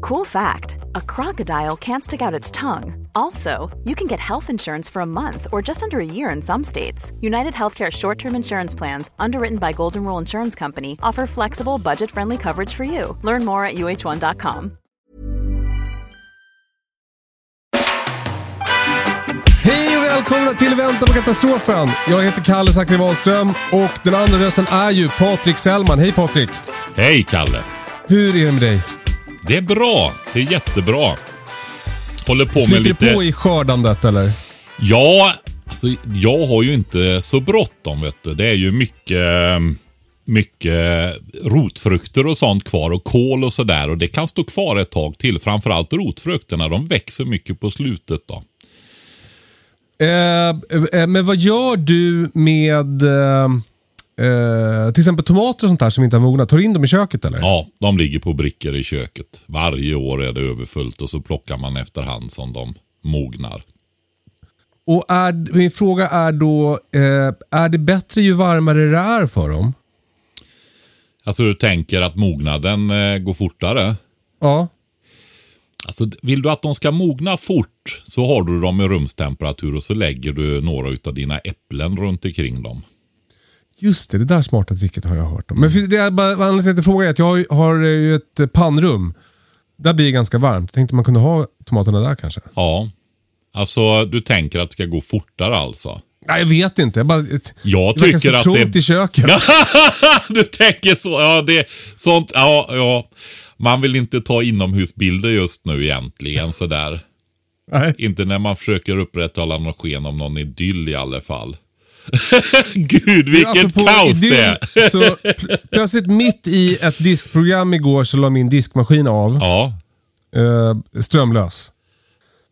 Cool fact a crocodile can't stick out its tongue. Also, you can get health insurance for a month or just under a year in some states. United Healthcare short term insurance plans, underwritten by Golden Rule Insurance Company, offer flexible, budget friendly coverage for you. Learn more at uh1.com. Hej och välkomna till Vänta på katastrofen. Jag heter Kalle Zackari Wahlström och den andra rösten är ju Patrik Sellman. Hej Patrik! Hej Kalle! Hur är det med dig? Det är bra. Det är jättebra. Håller på med Flyter lite... det på i skördandet eller? Ja, alltså jag har ju inte så bråttom vet du. Det är ju mycket, mycket rotfrukter och sånt kvar och kål och sådär. Och det kan stå kvar ett tag till. Framförallt rotfrukterna. De växer mycket på slutet då. Eh, eh, men vad gör du med eh, eh, till exempel tomater och sånt där som inte har mognat? Tar du in dem i köket eller? Ja, de ligger på brickor i köket. Varje år är det överfullt och så plockar man efterhand som de mognar. Och är, min fråga är då, eh, är det bättre ju varmare det är för dem? Alltså du tänker att mognaden eh, går fortare? Ja. Alltså, vill du att de ska mogna fort så har du dem i rumstemperatur och så lägger du några av dina äpplen runt omkring dem. Just det, det där smarta tricket har jag hört om. Men det är bara, anledningen till att jag frågar är att jag har, ju ett eh, pannrum. Där blir det ganska varmt. Tänkte man kunde ha tomaterna där kanske? Ja, alltså du tänker att det ska gå fortare alltså? Nej, jag vet inte. Jag, bara, Jag det tycker så att trångt det- i köket. du tänker så, ja det, sånt, ja, ja. Man vill inte ta inomhusbilder just nu egentligen sådär. Nej. Inte när man försöker upprätthålla någon sken om någon idyll i alla fall. Gud, vilket kaos det är. så pl- Plötsligt mitt i ett diskprogram igår så la min diskmaskin av. Ja, eh, strömlös.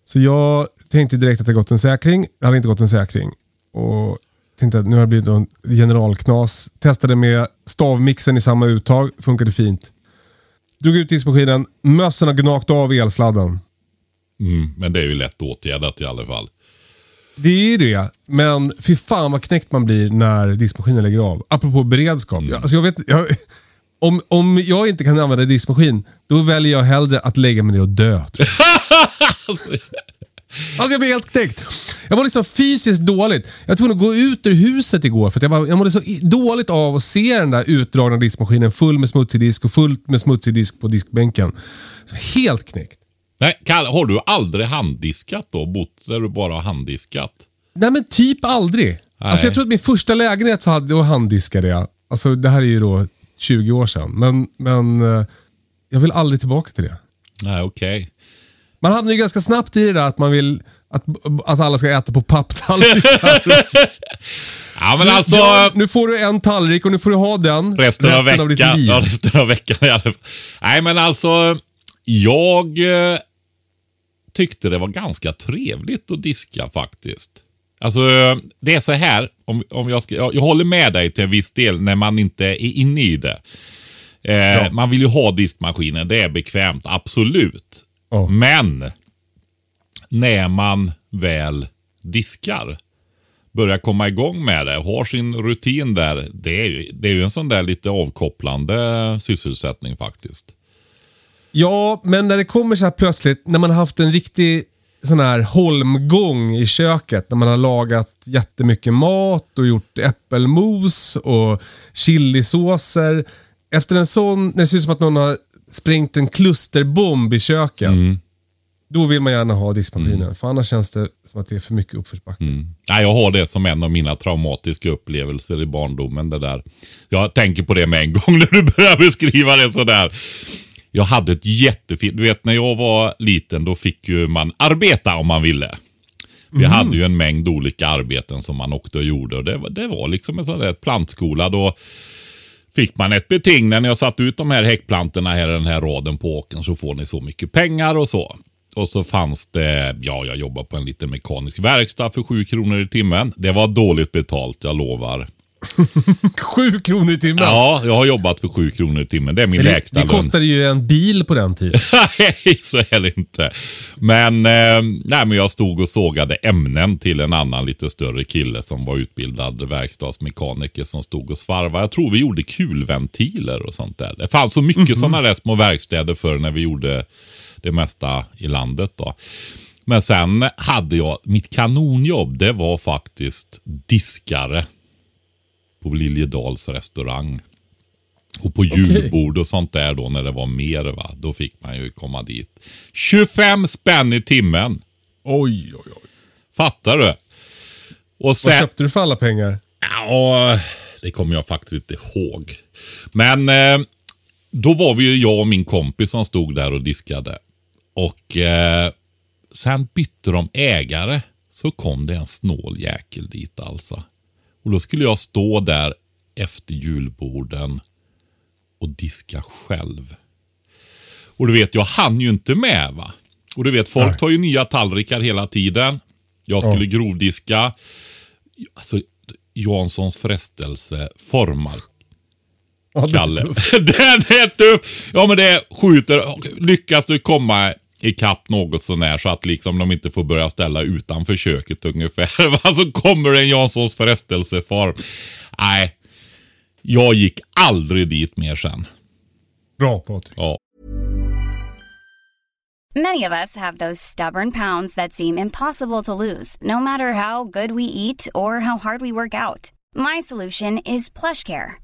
Så jag tänkte direkt att det gått en säkring. Det hade inte gått en säkring. Och tänkte att nu har det blivit en generalknas. Testade med stavmixen i samma uttag. Funkade fint. Drog ut diskmaskinen. Mössen har gnagt av elsladden. mm, men det är ju lätt åtgärdat i alla fall. Det är ju det, men fy fan vad knäckt man blir när diskmaskinen lägger av. Apropå beredskap. Jag, alltså jag vet, jag, om, om jag inte kan använda diskmaskin, då väljer jag hellre att lägga mig ner och dö. jag. Alltså jag blir helt knäckt. Jag mår liksom fysiskt dåligt. Jag var tvungen att gå ut ur huset igår för jag, bara, jag mådde så dåligt av att se den där utdragna diskmaskinen full med smutsig disk och fullt med smutsig disk på diskbänken. Så helt knäckt. Nej, Kalle, har du aldrig handdiskat då? Bott där du bara har handdiskat? Nej men typ aldrig. Alltså jag tror att min första lägenhet så hade, då handdiskade jag. Alltså det här är ju då 20 år sedan. Men, men eh, jag vill aldrig tillbaka till det. Nej, okej. Man hamnar ju ganska snabbt i det där att man vill att, att alla ska äta på papptallrikar. Ja, men alltså... Ja, nu får du en tallrik och nu får du ha den resten, av ditt veckan. liv. Ja, resten av veckan i alla fall. Nej, men alltså. Jag eh, tyckte det var ganska trevligt att diska faktiskt. Alltså, det är så här. Om, om jag, ska, jag, jag håller med dig till en viss del när man inte är inne i det. Eh, Man vill ju ha diskmaskinen, det är bekvämt, absolut. Ja. Men när man väl diskar, börjar komma igång med det, har sin rutin där. Det är ju, det är ju en sån där lite avkopplande sysselsättning faktiskt. Ja, men när det kommer så här plötsligt, när man har haft en riktig sån här holmgång i köket, när man har lagat jättemycket mat och gjort äppelmos och chilisåser. Efter en sån, när det ser ut som att någon har sprängt en klusterbomb i köket. Då vill man gärna ha diskmaskinen, för annars känns det som att det är för mycket uppförsbacke. Ja, jag har det som en av mina traumatiska upplevelser i barndomen. Det där. Jag tänker på det med en gång när du börjar beskriva det sådär. Jag hade ett jättefint, du vet när jag var liten då fick ju man arbeta om man ville. Vi hade ju en mängd olika arbeten som man åkte och gjorde och det var, det var liksom en sån där plantskola då fick man ett beting när ni har satt ut de här häckplantorna här i den här raden på åkern så får ni så mycket pengar och så. Och så fanns det, ja jag jobbar på en liten mekanisk verkstad för sju kronor i timmen. Det var dåligt betalt, jag lovar. Sju kronor i timmen. Ja, jag har jobbat för sju kronor i timmen. Det är min det, lägsta det kostade ju en bil på den tiden. Nej, så är det inte. Men, eh, nej, men jag stod och sågade ämnen till en annan lite större kille som var utbildad verkstadsmekaniker som stod och svarvade. Jag tror vi gjorde kulventiler och sånt där. Det fanns så mycket mm sådana där små verkstäder för när vi gjorde det mesta i landet. då. Men sen hade jag, mitt kanonjobb, det var faktiskt diskare på Liljedals restaurang. Och på julbord och sånt där då när det var mer va. Då fick man ju komma dit. 25 spänn i timmen. Oj, oj, oj. Fattar du? Och sen, Vad köpte du för alla pengar? Ja, det kommer jag faktiskt inte ihåg. Men eh, då var vi ju jag och min kompis som stod där och diskade. Och eh, sen bytte de ägare. Så kom det en snål jäkel dit alltså. Och då skulle jag stå där efter julborden och diska själv. Och du vet, jag hann ju inte med va. Och du vet, folk Nej. tar ju nya tallrikar hela tiden. Jag skulle Ja. grovdiska. Alltså, Janssons frestelse formar Ja, det är Kalle. tufft. Den är tuff. Ja men det skjuter. Lyckas du komma ikapp något sånär så att liksom de inte får börja ställa utanför köket ungefär. Så kommer det en Janssons frestelseform. Nej, jag gick aldrig dit mer sen. Bra Patrik. Ja. Many of us have those stubborn pounds that seem impossible to lose, no matter how good we eat or how hard we work out. My solution is PlushCare.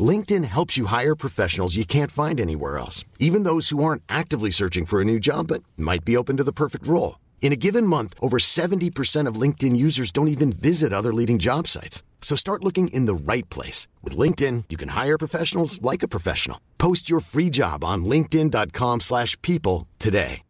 LinkedIn helps you hire professionals you can't find anywhere else, even those who aren't actively searching for a new job but might be open to the perfect role. In a given month, over 70% of LinkedIn users don't even visit other leading job sites. So start looking in the right place. With LinkedIn, you can hire professionals like a professional. Post your free job on linkedin.com/people slash people today.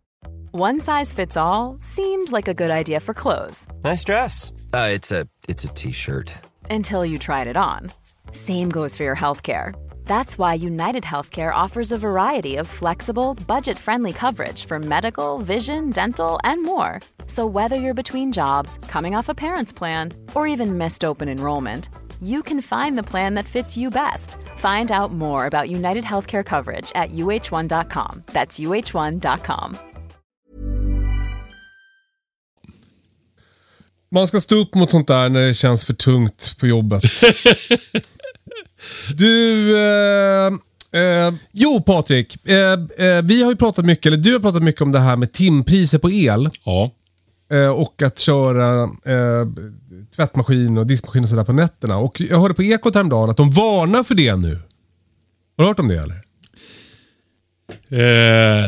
One size fits all seemed like a good idea for clothes Nice dress. Uh, it's a it's a t-shirt. until you tried it on. Same goes for your healthcare. That's why United Healthcare offers a variety of flexible, budget friendly coverage for medical, vision, dental, and more. So, whether you're between jobs, coming off a parent's plan, or even missed open enrollment, you can find the plan that fits you best. Find out more about United Healthcare coverage at uh1.com. That's uh1.com. Man ska stå upp mot sånt där när det känns för tungt på jobbet. du, eh, eh, jo Patrik. Eh, eh, vi har ju pratat mycket, eller du har pratat mycket om det här med timpriser på el. Ja. Eh, och att köra eh, tvättmaskin och diskmaskin och sådär på nätterna. Och jag hörde på Ekot häromdagen att de varnar för det nu. Har du hört om det eller?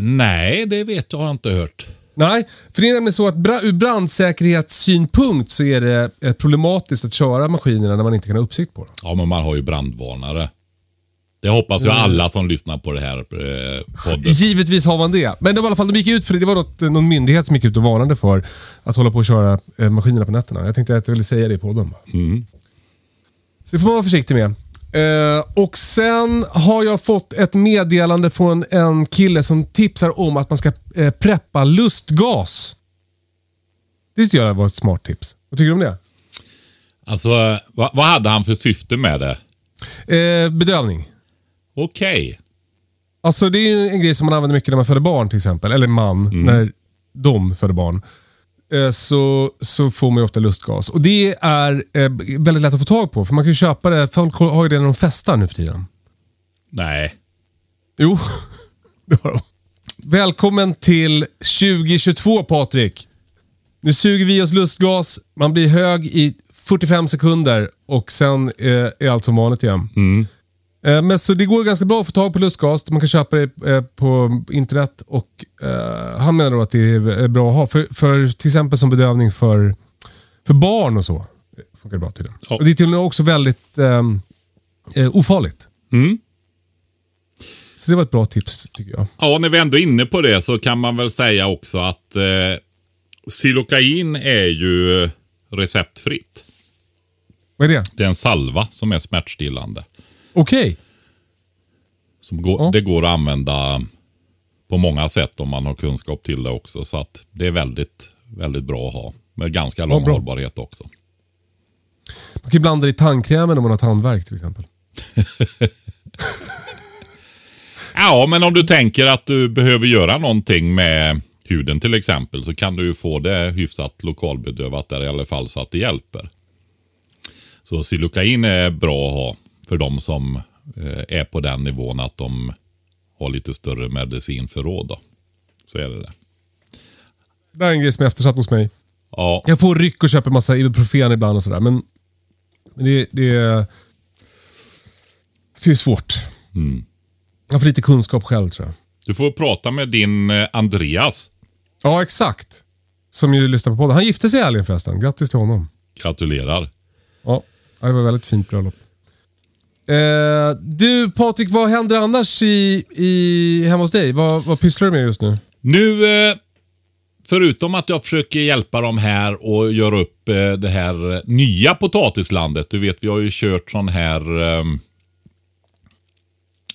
Nej, det vet jag har jag inte hört. Nej, för det är nämligen så att bra, ur brandsäkerhetssynpunkt så är det eh, problematiskt att köra maskinerna när man inte kan ha uppsikt på dem. Ja, men man har ju brandvarnare. Det hoppas ju alla som lyssnar på det här eh, podden. Givetvis har man det. Men det var i alla fall, de gick ut för det. Det var något, någon myndighet som gick ut och varnade för att hålla på och köra eh, maskinerna på nätterna. Jag tänkte att jag ville säga det i podden. bara. Så det får man vara försiktig med. Eh, och sen har jag fått ett meddelande från en kille som tipsar om att man ska eh, preppa lustgas. Det tycker jag var ett smart tips. Vad tycker du om det? Alltså, vad, vad hade han för syfte med det? Eh, bedövning. Okej. Alltså det är en grej som man använder mycket när man föder barn till exempel. Eller man, när de föder barn. Eh, så, så får man ofta lustgas. Och det är eh, väldigt lätt att få tag på. För man kan köpa det. Folk har ju det när de festar nu för tiden. Nej. Jo, det har de. Välkommen till 2022 Patrik. Nu suger vi oss lustgas. Man blir hög i 45 sekunder och sen eh, är allt som vanligt igen. Eh, men så det går ganska bra att få tag på lustgas. Man kan köpa det eh, på internet och eh, han menar då att det är bra att ha. För, för till exempel som bedövning för, för barn och så. Det funkar bra tydligen. Ja. Och det är tydligen också väldigt ehm, eh, ofarligt. Mm. Så det var ett bra tips tycker jag. Ja, när vi ändå är inne på det så kan man väl säga också att eh, Xylocain är ju receptfritt. Vad är det? Det är en salva som är smärtstillande. Okej. Som går, Ja. Det går att använda på många sätt om man har kunskap till det också. Så att det är väldigt, väldigt bra att ha. Med ganska lång bra. hållbarhet också. Man kan ju blanda det i tandkrämen om man har tandvärk till exempel. Ja, men om du tänker att du behöver göra någonting med huden till exempel så kan du ju få det hyfsat lokalbedövat där i alla fall så att det hjälper. Så Xylocain är bra att ha för de som eh, är på den nivån att de har lite större medicinförråd. Då. Så är det det. Det är en grej som är eftersatt hos mig. Ja, Jag får ryck och köper massa Ibuprofen ibland och sådär. Men, men det, det, är- det är svårt. Jag har för lite kunskap själv tror jag. du får prata med din eh, Andreas. Ja, exakt. Som ju lyssnar på podden. Han gifte sig i helgen förresten. Grattis till honom. Gratulerar. Ja, ja, det var ett väldigt fint bröllop. Eh, du Patrik, vad händer annars i, i, hemma hos dig? Vad, vad pysslar du med just nu? Nu, eh, förutom att jag försöker hjälpa dem här och göra upp eh, det här nya potatislandet. Du vet, vi har ju kört sån här... Eh,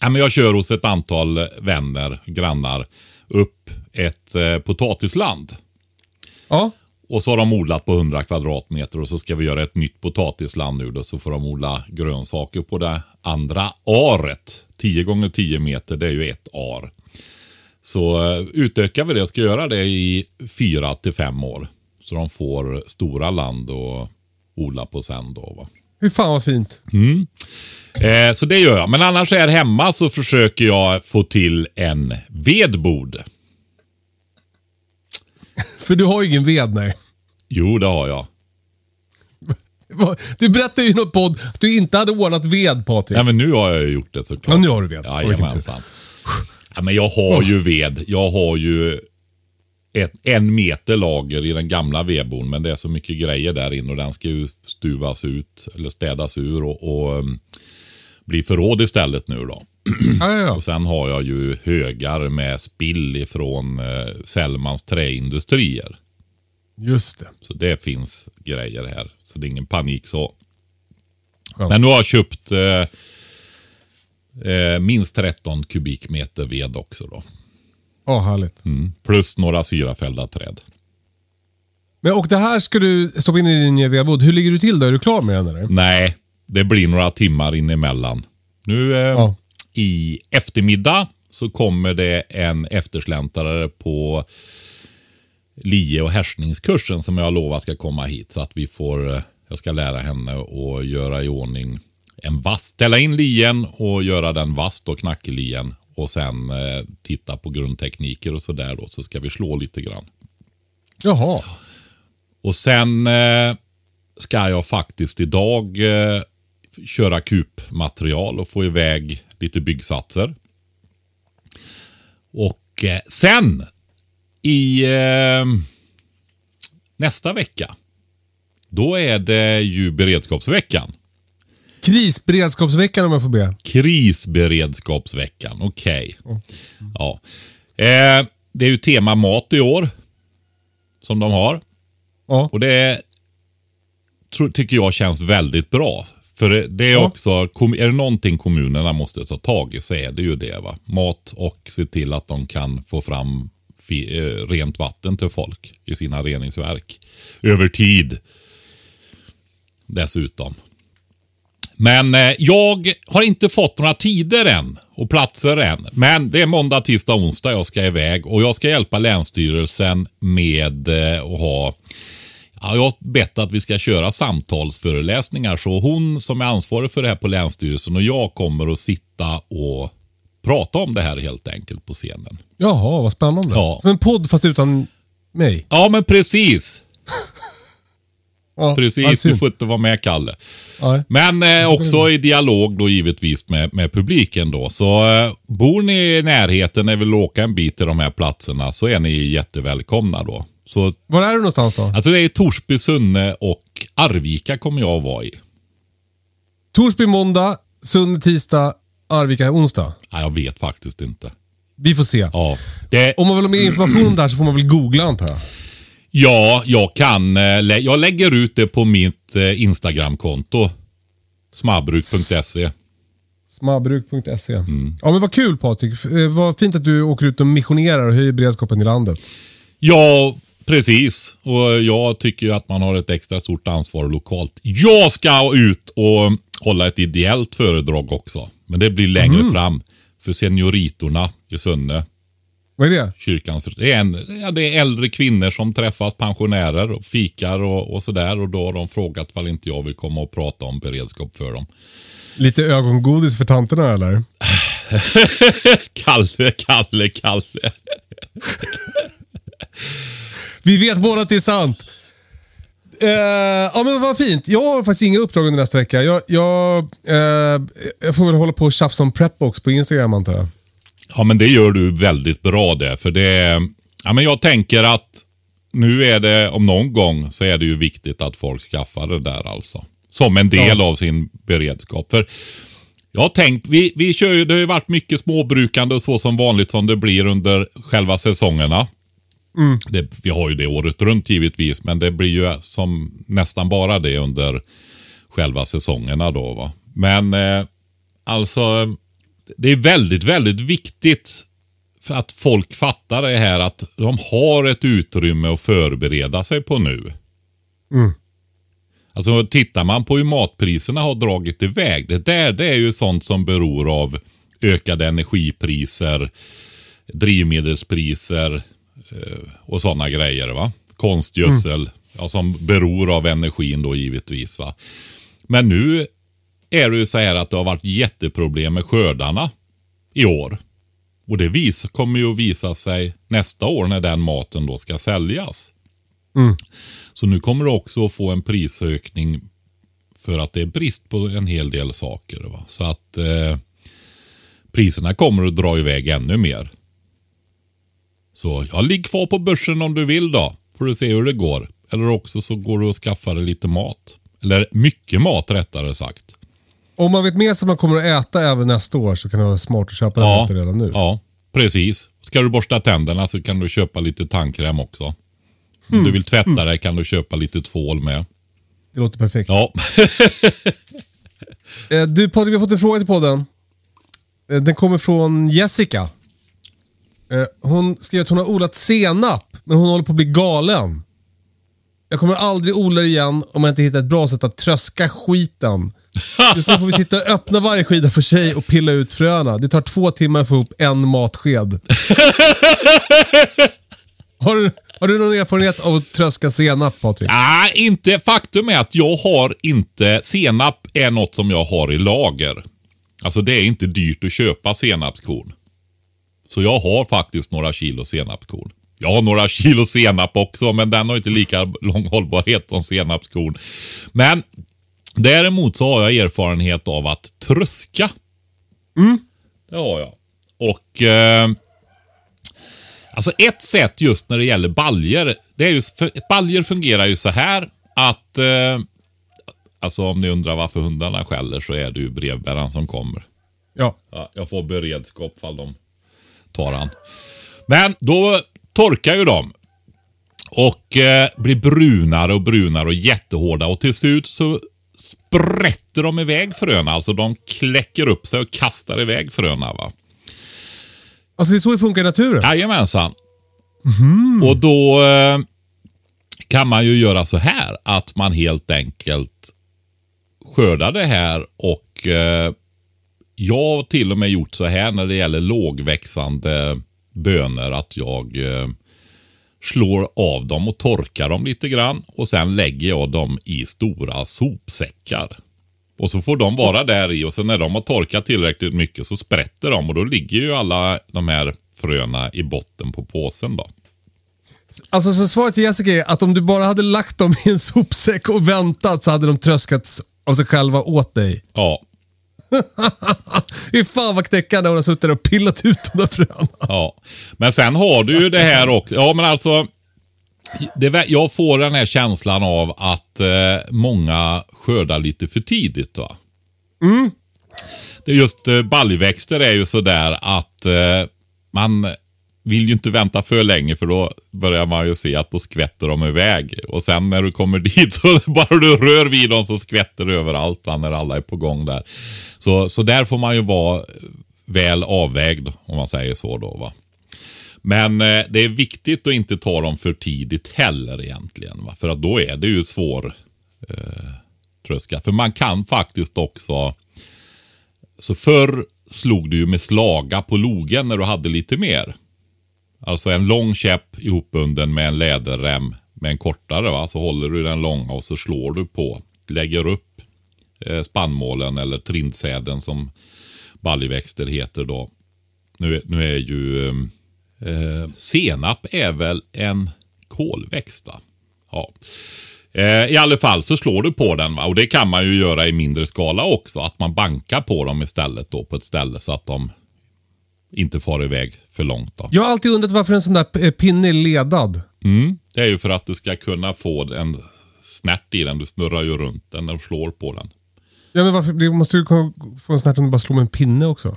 ja, men jag kör hos ett antal vänner, grannar, upp ett potatisland. Ja, Och så har de odlat på 100 kvadratmeter och så ska vi göra ett nytt potatisland nu då. Så får de odla grönsaker på det andra aret. 10 gånger 10 meter, det är ju ett ar. Så eh, utökar vi det och ska göra det i 4 till 5 år. Så de får stora land att odla på sen då. Va? hur fan vad fint. Eh, så det gör jag. Men annars här hemma så försöker jag få till en vedbod. För du har ju ingen ved, nej. Jo, det har jag. Du berättade ju i något podd att du inte hade ordnat ved Patrik. Ja, men nu har jag ju gjort det såklart. Ja, nu har du ved. Jajamensan. Ja, men jag har ju ved. Jag har ju ett, en meter lager i den gamla vedboden. Men det är så mycket grejer där inne och den ska ju stuvas ut eller städas ur och, och um, bli förråd istället nu då. Ja, ja, ja. Och sen har jag ju högar med spill ifrån eh, Sellmans träindustrier. Just det. Så det finns grejer här. Så det är ingen panik så. Ja. Men nu har jag köpt eh, eh, minst 13 kubikmeter ved också då. Ja, härligt. Mm. Plus några syrafällda träd. Men, och det här ska du stoppa in i din nya vedbod. Hur ligger du till då? Är du klar med den eller? Nej, det blir några timmar in emellan. Nu eh, Ja. I eftermiddag så kommer det en eftersläntrare på lie och härsningskursen som jag lovar ska komma hit. Så att vi får, eh, jag ska lära henne att göra i ordning en vass. Ställa in lien och göra den vass då, knackelien. Och sen eh, titta på grundtekniker och sådär då. Så ska vi slå lite grann. Jaha. Och sen eh, ska jag faktiskt idag eh, köra kupmaterial och få iväg lite byggsatser. Och eh, sen i eh, nästa vecka, då är det ju beredskapsveckan. Krisberedskapsveckan om jag får be. Krisberedskapsveckan, okej. Ja. Eh, det är ju tema mat i år. Som de har. Ja. Och det tror, tycker jag känns väldigt bra. För det- är Ja. också, är det någonting kommunerna måste ta tag i så är det ju det. Va? Mat och se till att de kan få fram eh, rent vatten till folk i sina reningsverk. Över tid. Dessutom. Men eh, jag har inte fått några tider än och platser än. Men det är måndag, tisdag, onsdag jag ska iväg och jag ska hjälpa Länsstyrelsen med eh, att ha Ja, jag har bett att vi ska köra samtalsföreläsningar så hon som är ansvarig för det här på Länsstyrelsen och jag kommer att sitta och prata om det här helt enkelt på scenen. Jaha, vad spännande. Ja. Som en podd fast utan mig. Ja, men precis. Ja, Precis, du får inte vara med Kalle. Ja. Men eh, också i dialog då givetvis med, med publiken då. Så eh, bor ni i närheten och vill åka en bit till de här platserna så är ni jättevälkomna då. Så, Var är du någonstans då? alltså det är Torsby, Sunne och Arvika kommer jag att vara i. Torsby måndag, Sunne tisdag, Arvika onsdag. Ja, jag vet faktiskt inte. Vi får se. Ja, det, Om man vill ha mer information här så får man väl googla antar jag. ja jag kan. eh, Jag lägger ut det på mitt eh, Instagramkonto. Smabruk.se. Smabruk.se. Ja men vad kul Patrik. Eh, Vad fint att du åker ut och missionerar och höjer beredskapen i landet. Ja, precis. Och jag tycker ju att man har ett extra stort ansvar lokalt. Jag ska ut och hålla ett ideellt föredrag också. Men det blir längre fram. För senioritorna i Sunne. Vad är det? Kyrkans, det, är en, ja, det är äldre kvinnor som träffas, pensionärer och fikar och, och sådär. Och då har de frågat ifall inte jag vill komma och prata om beredskap för dem. Lite ögongodis för tanterna eller? Kalle, Kalle, Kalle. Vi vet båda att det är sant. Eh, ja men vad fint. Jag har faktiskt inga uppdrag under nästa vecka. Jag, jag, eh, jag får väl hålla på och tjafsa om Prepbox på Instagram antar jag. Ja, men det gör du väldigt bra det. För det, ja, men jag tänker att nu är det, om någon gång, så är det ju viktigt att folk skaffar det där alltså. Som en del av sin beredskap. För jag har tänkt, vi, vi kör ju, det har ju varit mycket småbrukande och så som vanligt som det blir under själva säsongerna. Det, vi har ju det året runt givetvis, men det blir ju som nästan bara det under själva säsongerna då. Va? Men eh, alltså, det är väldigt, väldigt viktigt för att folk fattar det här att de har ett utrymme att förbereda sig på nu. Alltså tittar man på hur matpriserna har dragit iväg. Det där det är ju sånt som beror av ökade energipriser, drivmedelspriser och sådana grejer. va. Konstgödsel, ja, som beror av energin då givetvis. va. Men nu är det ju så här att det har varit jätteproblem med skördarna i år. Och det vis, kommer ju att visa sig nästa år när den maten då ska säljas. Så nu kommer du också att få en prisökning för att det är brist på en hel del saker. Va? Så att eh, priserna kommer att dra iväg ännu mer. Så jag ligg kvar på börsen om du vill då. Får du se hur det går. Eller också så går du och skaffar dig lite mat. Eller mycket mat rättare sagt. Om man vet med sig att man kommer att äta även nästa år så kan det vara smart att köpa den maten redan nu. Ja, precis. Ska du borsta tänderna så kan du köpa lite tandkräm också. Om du vill tvätta dig kan du köpa lite tvål med. Det låter perfekt. Ja, Eh, Du Patrik, vi har fått en fråga till podden. Eh, Den kommer från Jessica. Eh, Hon skriver att hon har odlat senap, men hon håller på att bli galen. Jag kommer aldrig odla igen om jag inte hittar ett bra sätt att tröska skiten. Just nu får vi sitta och öppna varje skida för sig och pilla ut fröna. Det tar två timmar att få upp en matsked. Har du, har du någon erfarenhet av att tröska senap Patrik? Nej, inte. Faktum är att jag har inte, senap är något som jag har i lager. Alltså det är inte dyrt att köpa senapskorn. Så jag har faktiskt några kilo senapskorn. Jag har några kilo senap också, men den har inte lika lång hållbarhet som senapskorn. Men däremot så har jag erfarenhet av att tröska. Det har jag. Och eh, Alltså ett sätt just när det gäller baljer. Det är ju, för, baljer fungerar ju så här att eh, Alltså om ni undrar varför hundarna skäller så är det ju brevbäraren som kommer. Ja. Ja, jag får beredskap fall de tar han. Men då torkar ju de. Och eh, blir brunare och brunare och jättehårda. Och till slut så sprätter de iväg fröna. Alltså de kläcker upp sig och kastar iväg fröna. Va? Alltså det är så det funkar i naturen? Jajamensan. Och då eh, kan man ju göra så här att man helt enkelt skördar det här och eh, jag har till och med gjort så här när det gäller lågväxande bönor att jag eh, slår av dem och torkar dem lite grann och sen lägger jag dem i stora sopsäckar. Och så får de vara där i och sen när de har torkat tillräckligt mycket så sprätter de och då ligger ju alla de här fröna i botten på påsen då. Alltså så svaret till Jessica är att om du bara hade lagt dem i en sopsäck och väntat så hade de tröskats av sig själva åt dig. Ja, Fy fan vad knäckande hon har suttit och pillat ut de där fröna. ja. Men sen har du ju det här också. Ja, men alltså. Det, jag får den här känslan av att eh, många skördar lite för tidigt. va? Det är just eh, baljväxter är ju sådär att eh, man vill ju inte vänta för länge för då börjar man ju se att då skvätter de iväg. Och sen när du kommer dit så bara du rör vid dem så skvätter det överallt va, när alla är på gång där. Så, så där får man ju vara väl avvägd om man säger så då. va. Men eh, det är viktigt att inte ta dem för tidigt heller egentligen. Va? För att då är det ju svår eh, tröska. För man kan faktiskt också så förr slog du ju med slaga på logen när du hade lite mer. Alltså en lång käpp ihopbunden med en läderrem med en kortare. Va? Så håller du den långa och så slår du på. Lägger upp eh, spannmålen eller trindsäden som baljväxter heter då. Nu, är- nu är ju eh, eh, senap är väl en kolväxt va? Ja. Eh, I alla fall så slår du på den va? och det kan man ju göra i mindre skala också. Att man bankar på dem istället då på ett ställe så att de inte far iväg för långt. Då. Jag har alltid undrat varför en sån där pinne är ledad. Mm. Det är ju för att du ska kunna få en snärt i den. Du snurrar ju runt den när du slår på den. Ja, men varför det måste du få en snärt om du bara slår med en pinne också?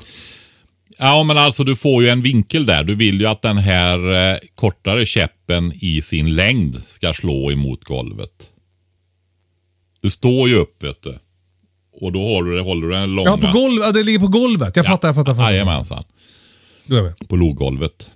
Ja, men alltså du får ju en vinkel där. Du vill ju att den här eh, kortare käppen i sin längd ska slå emot golvet. Du står ju upp, vet du. Och då har du, håller du den långa. Ja, på golvet. Ja, det ligger på golvet. Jag fattar, jag fattar. jag fattar. Jajamensan. Då är med. På loggolvet.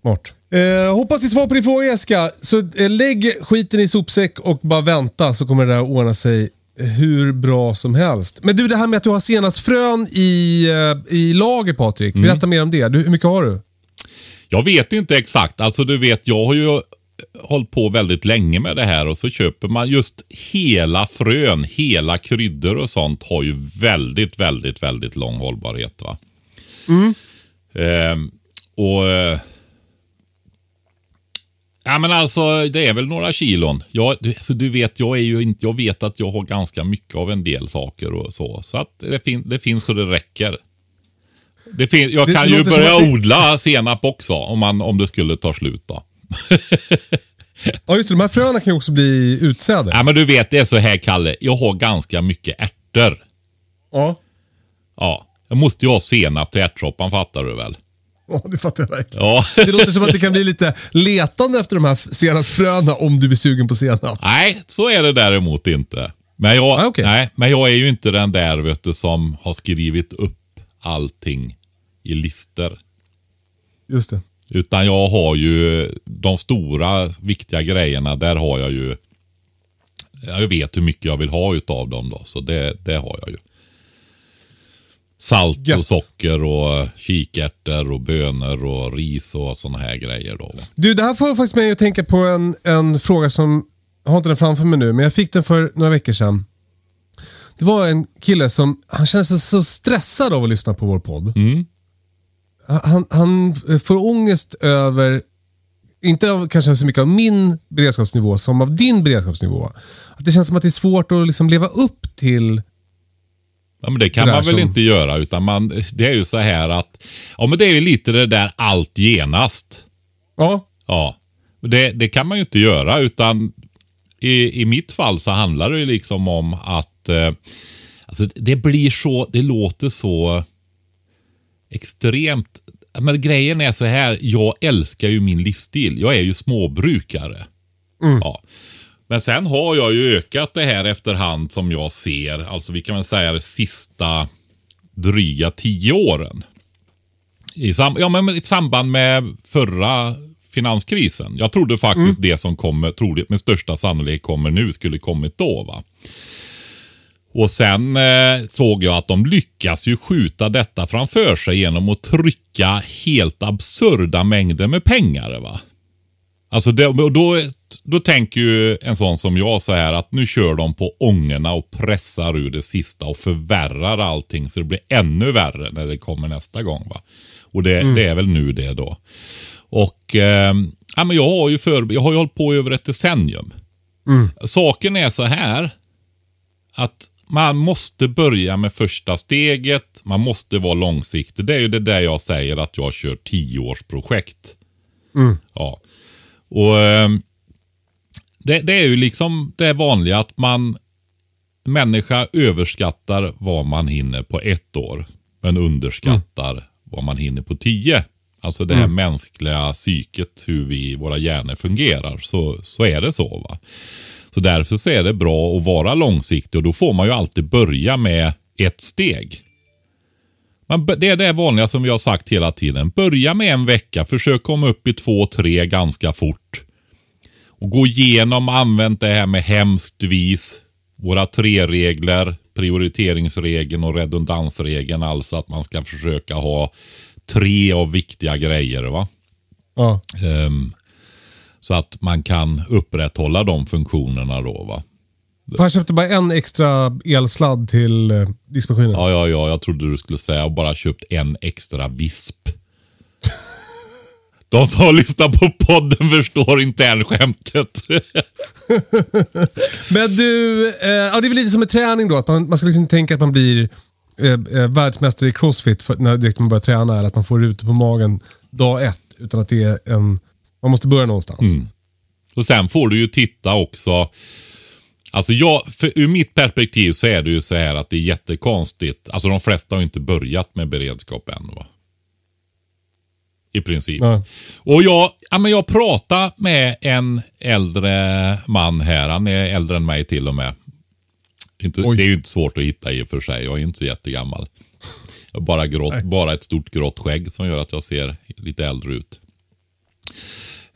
Smart. Eh, hoppas ni svar på din fråga Jessica. Så eh, lägg skiten i sopsäck och bara vänta så kommer det där ordna sig hur bra som helst. Men du, det här med att du har senast-frön i, eh, i lager Patrik. Mm. Berätta mer om det. Du, hur mycket har du? Jag vet inte exakt. Alltså du vet, jag har ju hållit på väldigt länge med det här och så köper man just hela frön, hela kryddor och sånt har ju väldigt, väldigt, väldigt lång hållbarhet. va. Ehm, och eh, Ja men alltså det är väl några kilon. Jag, du, alltså, du vet, jag, är ju inte, jag vet att jag har ganska mycket av en del saker och så. Så att det, fin, det finns så det räcker. Det fin, jag Det kan ju börja det- odla senap också om, man, om det skulle ta slut då. Ja just det, de här fröna kan ju också bli utsäde. Ja men du vet det är så här Kalle, jag har ganska mycket ärtor. Ja. Ja, jag måste ju ha senap till ärtsoppan fattar du väl? Ja, det fattar jag verkligen. Ja. Det låter som att det kan bli lite letande efter de här senapsfröna om du blir sugen på senap. Nej, så är det däremot inte. Men jag, Ah, okej. nej, men jag är ju inte den där vet du, som har skrivit upp allting i lister. Just det. Utan jag har ju de stora viktiga grejerna, där har jag ju jag vet hur mycket jag vill ha utav dem då, så det, det har jag ju. Salt och Gött. socker och kikärtor och bönor och ris och sådana här grejer då. Du, det här får faktiskt mig att tänka på en, en fråga som, jag har inte den framför mig nu, men jag fick den för några veckor sedan. Det var en kille som, han kände sig så stressad av att lyssna på vår podd. Han, han får ångest över, inte av, kanske så mycket av min beredskapsnivå som av din beredskapsnivå. Att det känns som att det är svårt att liksom leva upp till Ja, men det kan Det man väl som- inte göra, utan man, det är ju så här att, ja men det är ju lite det där allt genast. Ja, Ja, det, det kan man ju inte göra utan i, i mitt fall så handlar det ju liksom om att eh, alltså det blir så, det låter så extremt. Men grejen är så här, jag älskar ju min livsstil. Jag är ju småbrukare. Ja. Men sen har jag ju ökat det här efterhand som jag ser, alltså vi kan väl säga de sista dryga tio åren. I, sam ja, men i samband med förra finanskrisen. Jag trodde faktiskt det som kommer, trodde med största sannolikhet kommer nu, skulle kommit då. va. Och sen eh, såg jag att de lyckas ju skjuta detta framför sig genom att trycka helt absurda mängder med pengar. va. Alltså det, och då, då tänker ju en sån som jag så här att nu kör de på ångorna och pressar ur det sista och förvärrar allting så det blir ännu värre när det kommer nästa gång. va. Och det, det är väl nu det då. Och eh, ja, men jag har ju för, jag har ju hållit på i över ett decennium. Saken är så här att man måste börja med första steget. Man måste vara långsiktig. Det är ju det där jag säger att jag kör tioårsprojekt. Ja. Och eh, det, det är ju liksom det vanliga att man människa överskattar vad man hinner på ett år. Men underskattar vad man hinner på tio. Alltså det här mänskliga psyket, hur vi, våra hjärnor fungerar. Så, så är det så. va. Så därför så är det bra att vara långsiktig och då får man ju alltid börja med ett steg. Man, det är det vanliga som vi har sagt hela tiden. Börja med en vecka, försök komma upp i två, tre ganska fort. Och gå igenom, använt det här med hemskt vis. Våra tre regler, prioriteringsregeln och redundansregeln. Alltså att man ska försöka ha tre av viktiga grejer. va. Ja. Ehm, så att man kan upprätthålla de funktionerna då. va. Jag köpte bara en extra elsladd till eh, diskmaskinen. Ja, ja, ja, jag trodde du skulle säga bara köpt en extra visp. De som har lyssnat på podden förstår internskämtet. Men du, eh, ja, det är väl lite som en träning då. Att man, man ska liksom tänka att man blir eh, eh, världsmästare i crossfit för, när direkt man börjar träna. Eller att man får rutor på magen dag ett. Utan att det är en... Man måste börja någonstans. Och sen får du ju titta också. Alltså jag, för ur mitt perspektiv så är det ju så här att det är jättekonstigt. Alltså de flesta har ju inte börjat med beredskap än va. I princip. Nej. Och jag, ja, men jag pratade med en äldre man här. Han är äldre än mig till och med. Inte, Oj. det är ju inte svårt att hitta i och för sig. Jag är ju inte så jättegammal. Bara, grått, bara ett stort grått skägg som gör att jag ser lite äldre ut.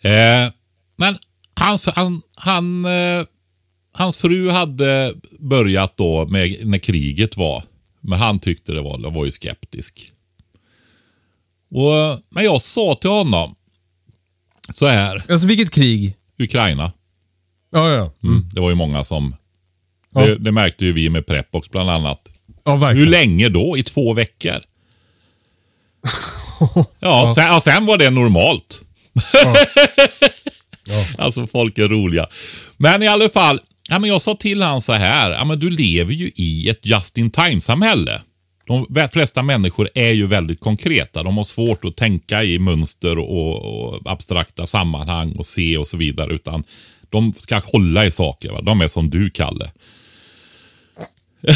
Eh, men hans, han, han, eh, hans fru hade börjat då med, när kriget var. Men han tyckte det var, var ju skeptisk. Och, men jag sa till honom så här, Alltså vilket krig? Ukraina. Ja, ja. Mm. Det var ju många som... Ja. Det, det märkte ju vi med Prepox bland annat. Ja, verkligen. Hur länge då? I två veckor? ja, sen, ja, sen var det normalt. Alltså folk är roliga. Men i alla fall, ja, men jag sa till han så här, ja, men du lever ju i ett just in time-samhälle. De flesta människor är ju väldigt konkreta. De har svårt att tänka i mönster och, och abstrakta sammanhang och se och så vidare. Utan de ska hålla i saker. Va? De är som du, Kalle.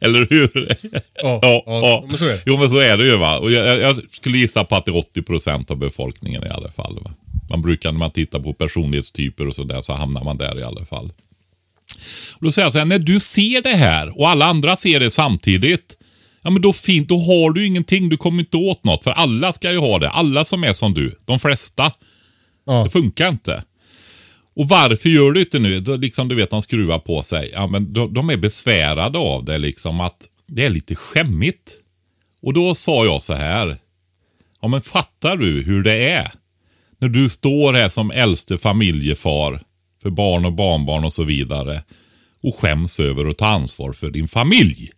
Eller hur? Ja, ja, men så är det. Jo, men så är det ju. va. Och jag, jag- jag skulle gissa på att det är 80 procent av befolkningen i alla fall. Va? Man brukar när man tittar på personlighetstyper och sådär så hamnar man där i alla fall. Och då säger jag så här, när du ser det här och alla andra ser det samtidigt. Ja men då fint, då har du ingenting, du kommer inte åt något. För alla ska ju ha det, alla som är som du. De flesta. Ja. Det funkar inte. Och varför gör du inte nu? Då, liksom, du vet, de skruvar på sig. Ja, men de, de är besvärade av det, liksom att det är lite skämmigt. Och då sa jag så här. Ja, men fattar du hur det är? När du står här som äldste familjefar för barn och barnbarn och så vidare och skäms över att ta ansvar för din familj.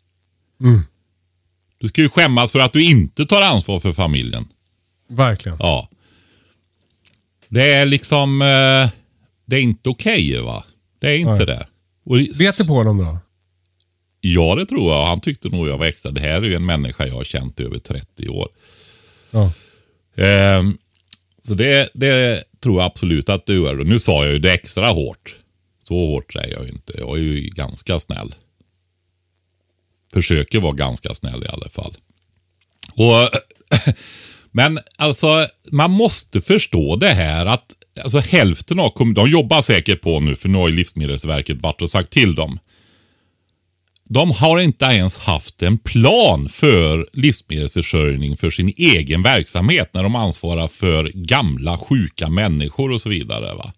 Du ska ju skämmas för att du inte tar ansvar för familjen. Verkligen. Ja. Det är liksom... Eh, det är inte okej va? Det är inte Nej. det. Och, Vet du på honom då? Ja, det tror jag. Han tyckte nog jag var extra. Det här är ju en människa jag har känt i över 30 år. Ja. Ehm, så det, det tror jag absolut att du är. Och Nu sa jag ju det extra hårt. Så hårt säger jag ju inte. Jag är ju ganska snäll. Försöker vara ganska snäll i alla fall. Och, men alltså, man måste förstå det här att alltså, hälften av kommunerna, de jobbar säkert på nu, för nu har ju Livsmedelsverket varit och sagt till dem. De har inte ens haft en plan för livsmedelsförsörjning för sin egen verksamhet när de ansvarar för gamla, sjuka människor och så vidare. va.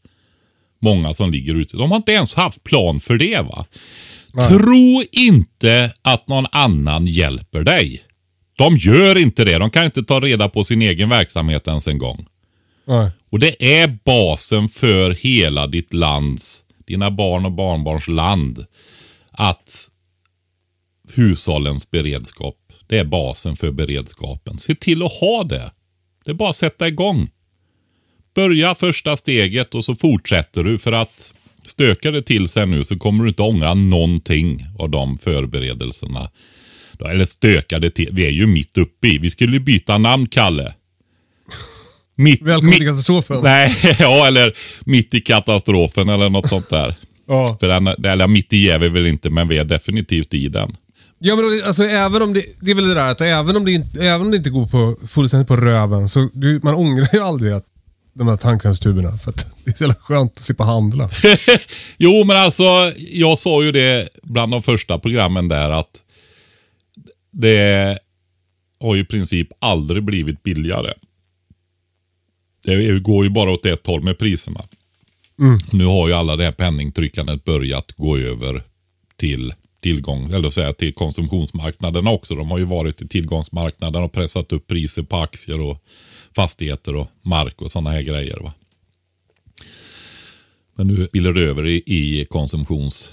Många som ligger ute. De har inte ens haft plan för det. va. Tro inte att någon annan hjälper dig. De gör inte det. De kan inte ta reda på sin egen verksamhet ens en gång. Nej. Och det är basen för hela ditt lands, dina barn och barnbarns land. Att hushållens beredskap, det är basen för beredskapen. Se till att ha det. Det är bara att sätta igång. Börja första steget och så fortsätter du för att stökar det till sig nu så kommer du inte ångra någonting av de förberedelserna. Eller stökar det till. Vi är ju mitt uppe i. Vi skulle byta namn, Kalle. Mitt, Välkommen mitt- till katastrofen. Nej, ja eller mitt i katastrofen eller något sånt där. Ja. För den, eller mitt i är vi väl inte, men vi är definitivt i den. Ja, men alltså, även om det, det är väl det där att även om det inte, även om det inte går på, fullständigt på röven så du, man ångrar ju aldrig att de här tandkrämstuberna. För att det är så jävla skönt att slippa handla. Jo, men alltså, jag sa ju det bland de första programmen där att det har ju i princip aldrig blivit billigare. Det går ju bara åt ett håll med priserna. Nu har ju alla det här penningtryckandet börjat gå över till tillgång, eller säga till konsumtionsmarknaderna också. De har ju varit i tillgångsmarknaden och pressat upp priser på aktier och fastigheter och mark och sådana här grejer. Va? Men nu spiller det över i, i konsumtions...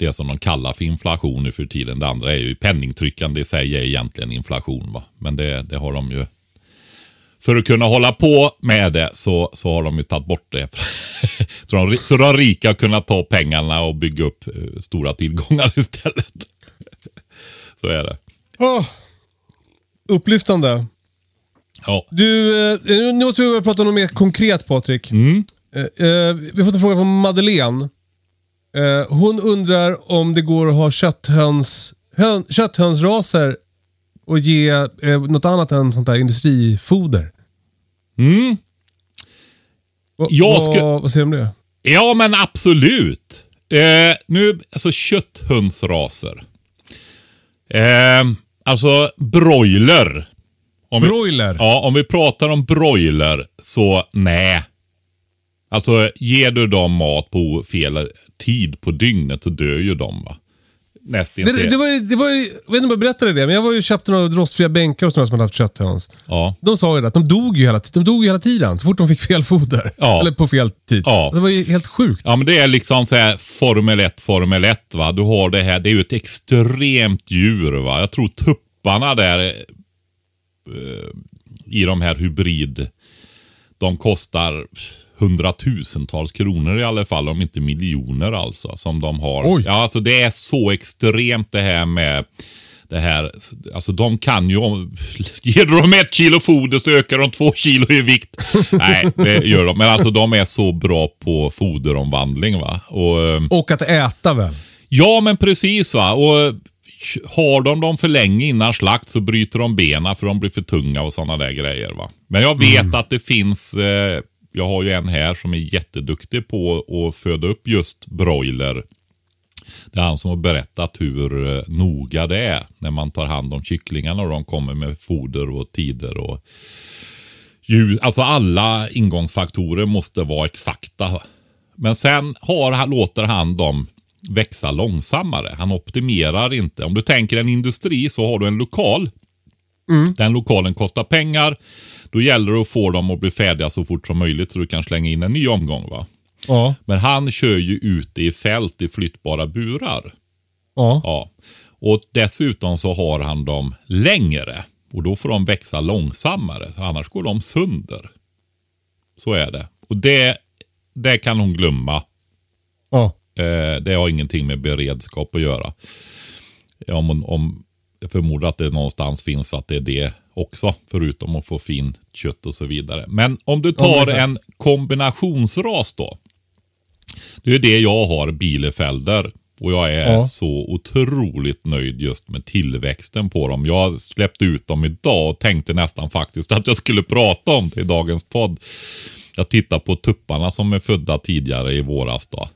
Det som de kallar för inflation nu för tiden. Det andra är ju penningtryckande i sig är egentligen inflation. Va? Men det, det har de ju... För att kunna hålla på med det så, så har de ju tagit bort det. så, de, så de rika har kunnat ta pengarna och bygga upp eh, stora tillgångar istället. så är det. Oh, upplyftande. Ja. Du, eh, nu måste vi börja prata om något mer konkret Patrik. Eh, eh, vi har fått en fråga från Madeleine. Eh, hon undrar om det går att ha kötthöns, hön, kötthönsraser och ge eh, något annat än sånt där industrifoder. Mm. Va, Jag ska- vad, vad säger du om det? Ja, men absolut. Eh, nu, alltså kötthönsraser. Eh, alltså broiler. Om vi, Broiler? ja, om vi pratar om broiler så nej. Alltså ger du dem mat på fel tid på dygnet så dör ju de va. Nästintill. Det, det var, det var, jag vet inte om jag berättade det, men jag var ju köpte några rostfria bänkar hos några som hade haft kötthöns. Ja. De sa ju det, att de dog ju hela, de dog ju hela tiden så fort de fick fel foder. Ja. Eller på fel tid. Ja. Alltså, det var ju helt sjukt. Ja, men det är liksom så här Formel 1, Formel 1 va. Du har det här, det är ju ett extremt djur va. Jag tror tupparna där eh, i de här hybrid, de kostar hundratusentals kronor i alla fall, om inte miljoner alltså, som de har. Oj. Ja, alltså det är så extremt det här med det här, alltså de kan ju, ger du dem ett kilo foder så ökar de två kilo i vikt. Nej, det gör de. Men alltså de är så bra på foderomvandling va. Och, eh, Och att äta väl? ja men precis va. Och har de dem för länge innan slakt så bryter de benen för de blir för tunga och sådana där grejer va. Men jag vet att det finns, eh, jag har ju en här som är jätteduktig på att föda upp just broiler. Det är han som har berättat hur eh, noga det är när man tar hand om kycklingarna och de kommer med foder och tider och ljus. Alltså alla ingångsfaktorer måste vara exakta. Men sen har låter han dem växa långsammare. Han optimerar inte. Om du tänker en industri så har du en lokal. Den lokalen kostar pengar. Då gäller det att få dem att bli färdiga så fort som möjligt så du kan slänga in en ny omgång. va. Ja. Men han kör ju ute i fält i flyttbara burar. Ja. Ja. Och dessutom så har han dem längre. Och då får de växa långsammare. Annars går de sönder. Så är det. Och det, det kan hon glömma. ja. Eh, det har ingenting med beredskap att göra. Om, om, jag förmodar att det någonstans finns att det är det också. Förutom att få fin kött och så vidare. Men om du tar en kombinationsras då. Det är det jag har, Bielefelder. Och jag är Ja. så otroligt nöjd just med tillväxten på dem. Jag släppte ut dem idag och tänkte nästan faktiskt att jag skulle prata om det i dagens podd. Jag tittar på tupparna som är födda tidigare i våras då.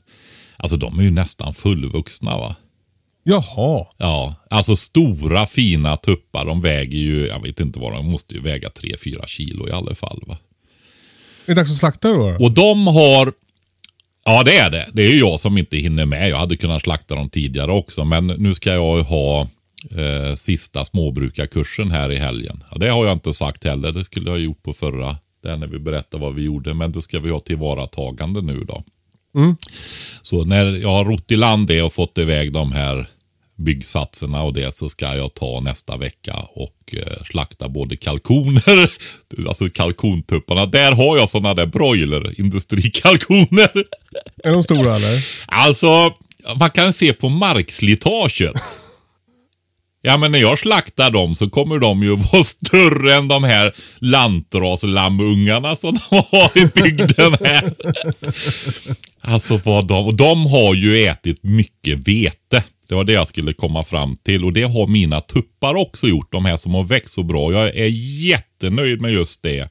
Alltså de är ju nästan fullvuxna va. Jaha. Ja, alltså stora fina tuppar. De väger ju, jag vet inte vad de måste ju väga 3-4 kilo i alla fall va. Är det dags att slakta då? Och de har, ja det är det. Det är ju jag som inte hinner med. Jag hade kunnat slakta dem tidigare också. Men nu ska jag ju ha eh, sista småbrukarkursen här i helgen. Ja, det har jag inte sagt heller. Det skulle jag ha gjort på förra, där när vi berättade vad vi gjorde. Men då ska vi ha tillvaratagande nu då. Så när jag har rott i land det och fått iväg de här byggsatserna och det så ska jag ta nästa vecka och eh, slakta både kalkoner, alltså kalkontupparna. Där har jag sådana där broiler, industrikalkoner. Är de stora eller? Alltså, man kan se på markslitaget. Ja, men när jag slaktar dem så kommer de ju vara större än de här lantraslamungarna som de har i bygden här. Alltså vad de, och de har ju ätit mycket vete. Det var det jag skulle komma fram till och det har mina tuppar också gjort. De här som har växt så bra. Jag är jättenöjd med just det.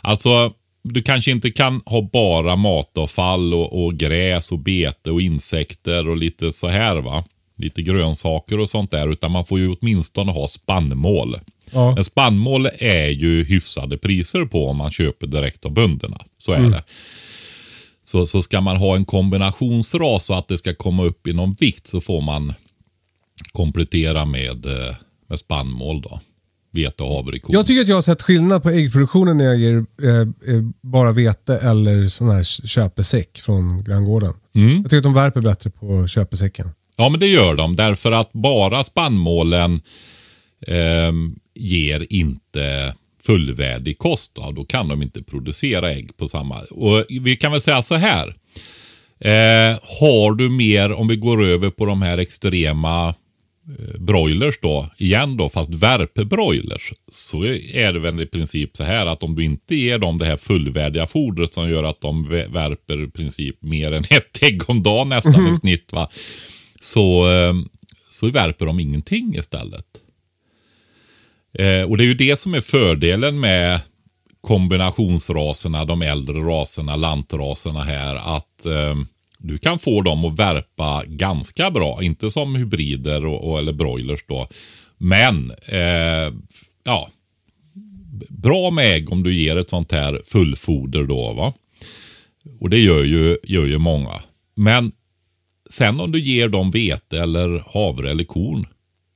Alltså, du kanske inte kan ha bara matavfall och, och gräs och bete och insekter och lite så här va lite grönsaker och sånt där. Utan man får ju åtminstone ha spannmål. Ja. Men spannmål är ju hyfsade priser på om man köper direkt av bönderna. Så är det. Så, så ska man ha en kombinationsras så att det ska komma upp i någon vikt så får man komplettera med, eh, med spannmål då. Vete och havrekorn. Jag tycker att jag har sett skillnad på äggproduktionen när jag ger eh, eh, bara vete eller sån här köpesäck från granngården. Jag tycker att de värper bättre på köpesäcken. Ja, men det gör de. Därför att bara spannmålen ehm, ger inte fullvärdig kost. Då. då kan de inte producera ägg på samma... Och Vi kan väl säga så här. Eh, har du mer, om vi går över på de här extrema eh, broilers då, igen då, fast värpebroilers, så är det väl i princip så här att om du inte ger dem det här fullvärdiga fodret som gör att de vä- värper i princip mer än ett ägg om dagen nästan i snitt, va? Så, eh, så värper de ingenting istället. Eh, och det är ju det som är fördelen med kombinationsraserna, de äldre raserna, lantraserna här, att eh, du kan få dem att värpa ganska bra. Inte som hybrider och, och, eller broilers då. Men, eh, ja, bra med ägg om du ger ett sånt här fullfoder då. va. Och det gör ju, gör ju många. Men sen om du ger dem vete eller havre eller korn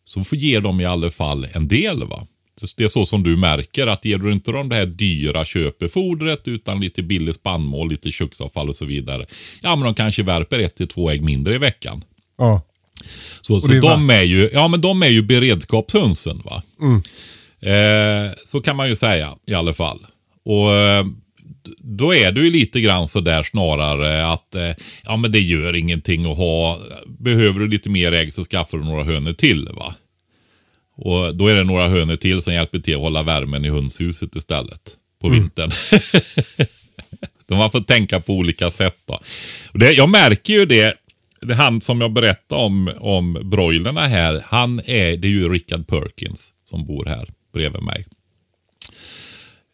så får ge dem i alla fall en del. va. Det är så som du märker att ger du inte dem det här dyra köpefodret utan lite billig spannmål, lite köksavfall och så vidare. Ja men de kanske värper ett till två ägg mindre i veckan. Ja. Så, så de, är ju, ja, men de är ju beredskapshönsen. va. Eh, så kan man ju säga i alla fall. Och eh, Då är det ju lite grann så där snarare att eh, ja men det gör ingenting att ha. Behöver du lite mer ägg så skaffar du några hönor till. va. Och Då är det några hönor till som hjälper till att hålla värmen i hönshuset istället på vintern. De har fått tänka på olika sätt. Då. Och det, jag märker ju det, det han som jag berättade om, om broilerna här, han är, det är ju Richard Perkins som bor här bredvid mig.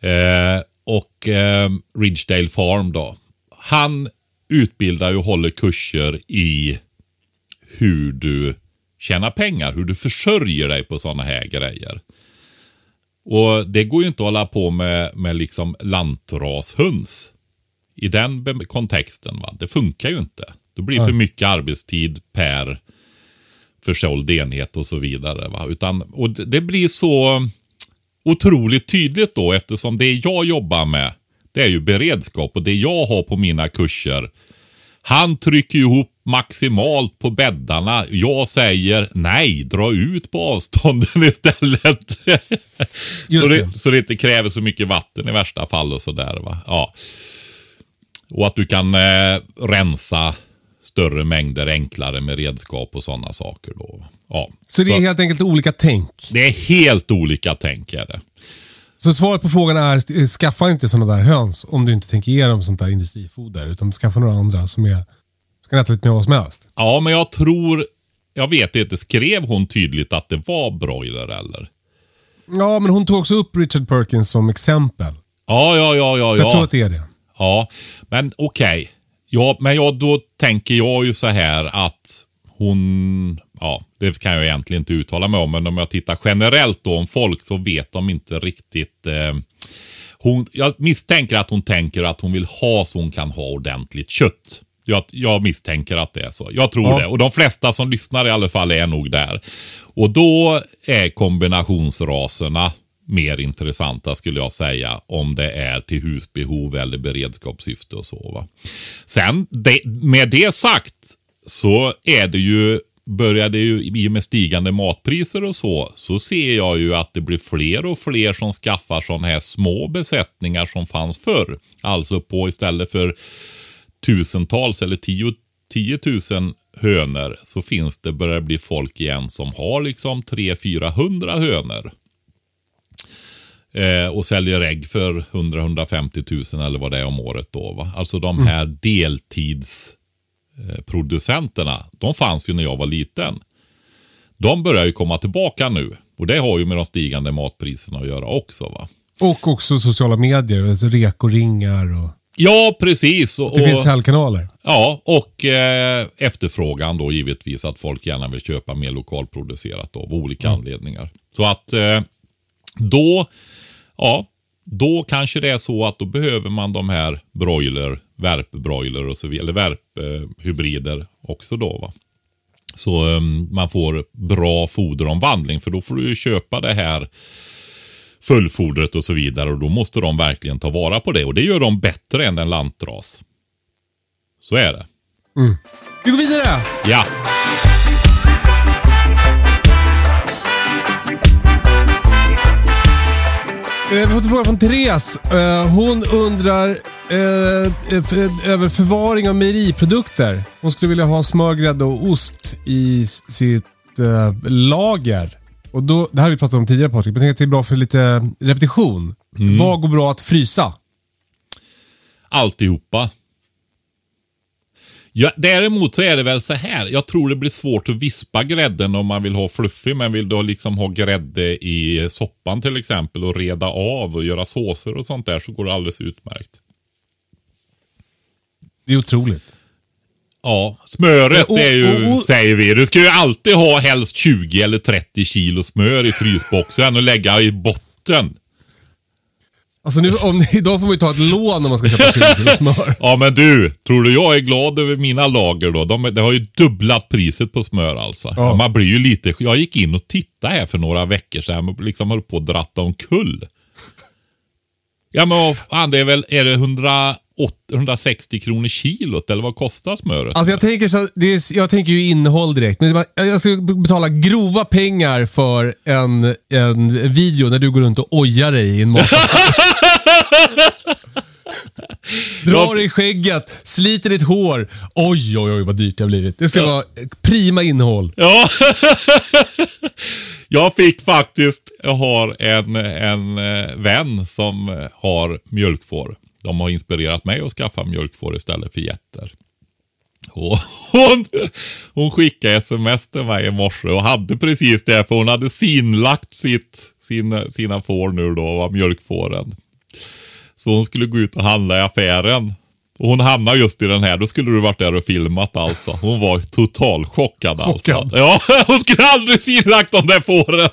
Eh, och eh, Ridgedale Farm då. Han utbildar och håller kurser i hur du tjänar pengar, hur du försörjer dig på sådana här grejer. Och det går ju inte att hålla på med, med liksom lantrashöns i den kontexten. Va? Det funkar ju inte. Det blir för mycket arbetstid per försåld enhet och så vidare. Va? Utan, och det, det blir så otroligt tydligt då eftersom det jag jobbar med det är ju beredskap och det jag har på mina kurser han trycker ihop maximalt på bäddarna. Jag säger nej, dra ut på avstånden istället. Så, det, det. så det inte kräver så mycket vatten i värsta fall och sådär. Va? Ja. Och att du kan eh, rensa större mängder enklare med redskap och sådana saker. Då. Ja. Så det är helt enkelt olika tänk. det är helt olika tänk är det. Så svaret på frågan är, eh, skaffa inte sådana där höns om du inte tänker ge dem sånt där industrifoder. Utan skaffa några andra som är, som kan äta lite mer vad som helst. Ja, men jag tror, jag vet inte, skrev hon tydligt att det var broiler eller? Ja, men hon tog också upp Richard Perkins som exempel. Ja, ja, ja, ja. Så jag ja. tror att det är det. Ja, men okej. Ja, men jag, då tänker jag ju så här att hon, ja, det kan jag egentligen inte uttala mig om, men om jag tittar generellt då om folk så vet de inte riktigt. Eh, hon, jag misstänker att hon tänker att hon vill ha så hon kan ha ordentligt kött. Jag, jag misstänker att det är så. Jag tror Ja. det. Och de flesta som lyssnar i alla fall är nog där. Och då är kombinationsraserna mer intressanta skulle jag säga. Om det är till husbehov eller beredskapssyfte och så. Va? Sen det, med det sagt så är det ju börjar det ju, i och med stigande matpriser och så, så ser jag ju att det blir fler och fler som skaffar sådana här små besättningar som fanns förr. Alltså på istället för tusentals eller tio, tiotusen hönor så finns det, börjar bli folk igen som har liksom 300-400 hönor. Eh, och säljer ägg för 100-150 000 eller vad det är om året då. Va? Alltså de här deltidsproducenterna, de fanns ju när jag var liten. De börjar ju komma tillbaka nu. Och det har ju med de stigande matpriserna att göra också. va. Och också sociala medier, alltså rekoringar och... Ja, precis. Och, Det finns säljkanaler. Ja, och eh, efterfrågan då givetvis att folk gärna vill köpa mer lokalproducerat av olika anledningar. Så att eh, då, ja, då kanske det är så att då behöver man de här broiler, värpbroiler och så vidare, eller värphybrider också då va. Så eh, man får bra foderomvandling för då får du ju köpa det här fullfodret och så vidare och då måste de verkligen ta vara på det och det gör de bättre än en lantras. Så är det. Vi går vidare! Ja. Eh, Vi har fått en fråga från Therese. Eh, Hon undrar eh, över förvaring av mejeriprodukter. Hon skulle vilja ha smör, grädde och ost i sitt lager. Och då, det här har vi pratat om tidigare Patrik, men jag tänker att det är bra för lite repetition. Vad går bra att frysa? Alltihopa. Ja, däremot så är det väl så här. Jag tror det blir svårt att vispa grädden om man vill ha fluffig. Men vill du liksom ha grädde i soppan till exempel och reda av och göra såser och sånt där så går det alldeles utmärkt. Det är otroligt. Ja, smöret och- är ju, och- och- säger vi, du ska ju alltid ha helst 20 eller 30 kilo smör i frysboxen och lägga i botten. Alltså nu, om, idag får man ju ta ett lån om man ska köpa 20 kilo smör. Ja men du, tror du jag är glad över mina lager då? De, det har ju dubblat priset på smör alltså. Ja. Man blir ju lite, jag gick in och tittade här för några veckor sedan och liksom höll på att dratta omkull. Ja men vad fan, det är väl, är det 180, 160 kronor kilot eller vad kostar smöret? Alltså jag tänker, så, det är, jag tänker ju innehåll direkt. Men jag ska betala grova pengar för en, en video när du går runt och ojar dig i en mataffär. Drar i skägget, sliter ditt hår. Oj, oj, oj vad dyrt det har blivit. Det ska vara prima innehåll. Ja. jag fick faktiskt, jag har en, en eh, vän som eh, har mjölkfår. De har inspirerat mig att skaffa mjölkfår istället för getter. Och hon, hon skickade sms till mig i morse och hade precis det för hon hade sinlagt sitt, sina, sina får nu då, var mjölkfåren. Så hon skulle gå ut och handla i affären. Och hon hamnade just i den här, då skulle du varit där och filmat alltså. Hon var totalchockad alltså. Chockad. Ja, hon skulle aldrig sinlagt de där fåren.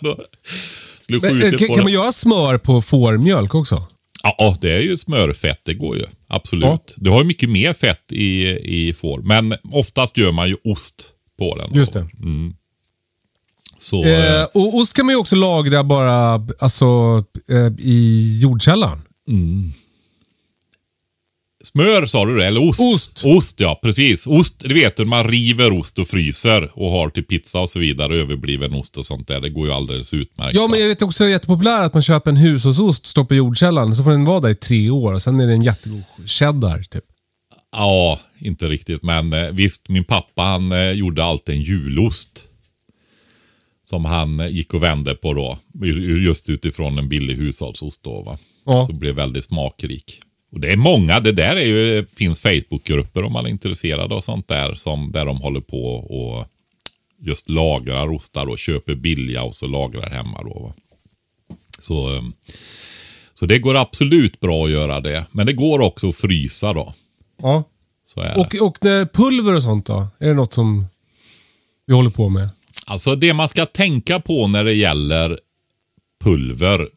Men, eh, kan, kan man göra smör på fårmjölk också? Ja, det är ju smörfett, det går ju. Absolut. Ja. Du har ju mycket mer fett i, i får, men oftast gör man ju ost på den. Just det. Så, Eh, och ost kan man ju också lagra bara alltså, eh, i jordkällaren. Smör sa du det, eller ost? Ost. Ost, ja precis. Ost, det vet du, man river ost och fryser och har till pizza och så vidare, överbliven ost och sånt där. Det går ju alldeles utmärkt. Ja, men jag vet också att det är jättepopulärt att man köper en hushållsost, stoppar i jordkällaren, så får den vara där i tre år och sen är det en jättegod cheddar. Typ. Ja, inte riktigt. Men eh, visst, min pappa han eh, gjorde alltid en julost. Som han eh, gick och vände på då. ju- Just utifrån en billig hushållsost då va. Ja. Så blev väldigt smakrik. Och det är många, det där är ju, finns Facebookgrupper om man är intresserad av sånt där. Som, där de håller på och just lagrar ostar och köper billiga och så lagrar hemma då va. Så, eh, så det går absolut bra att göra det. Men det går också att frysa då. Ja. Och, och pulver och sånt då? Är det något som vi håller på med? Alltså det man ska tänka på när det gäller pulver,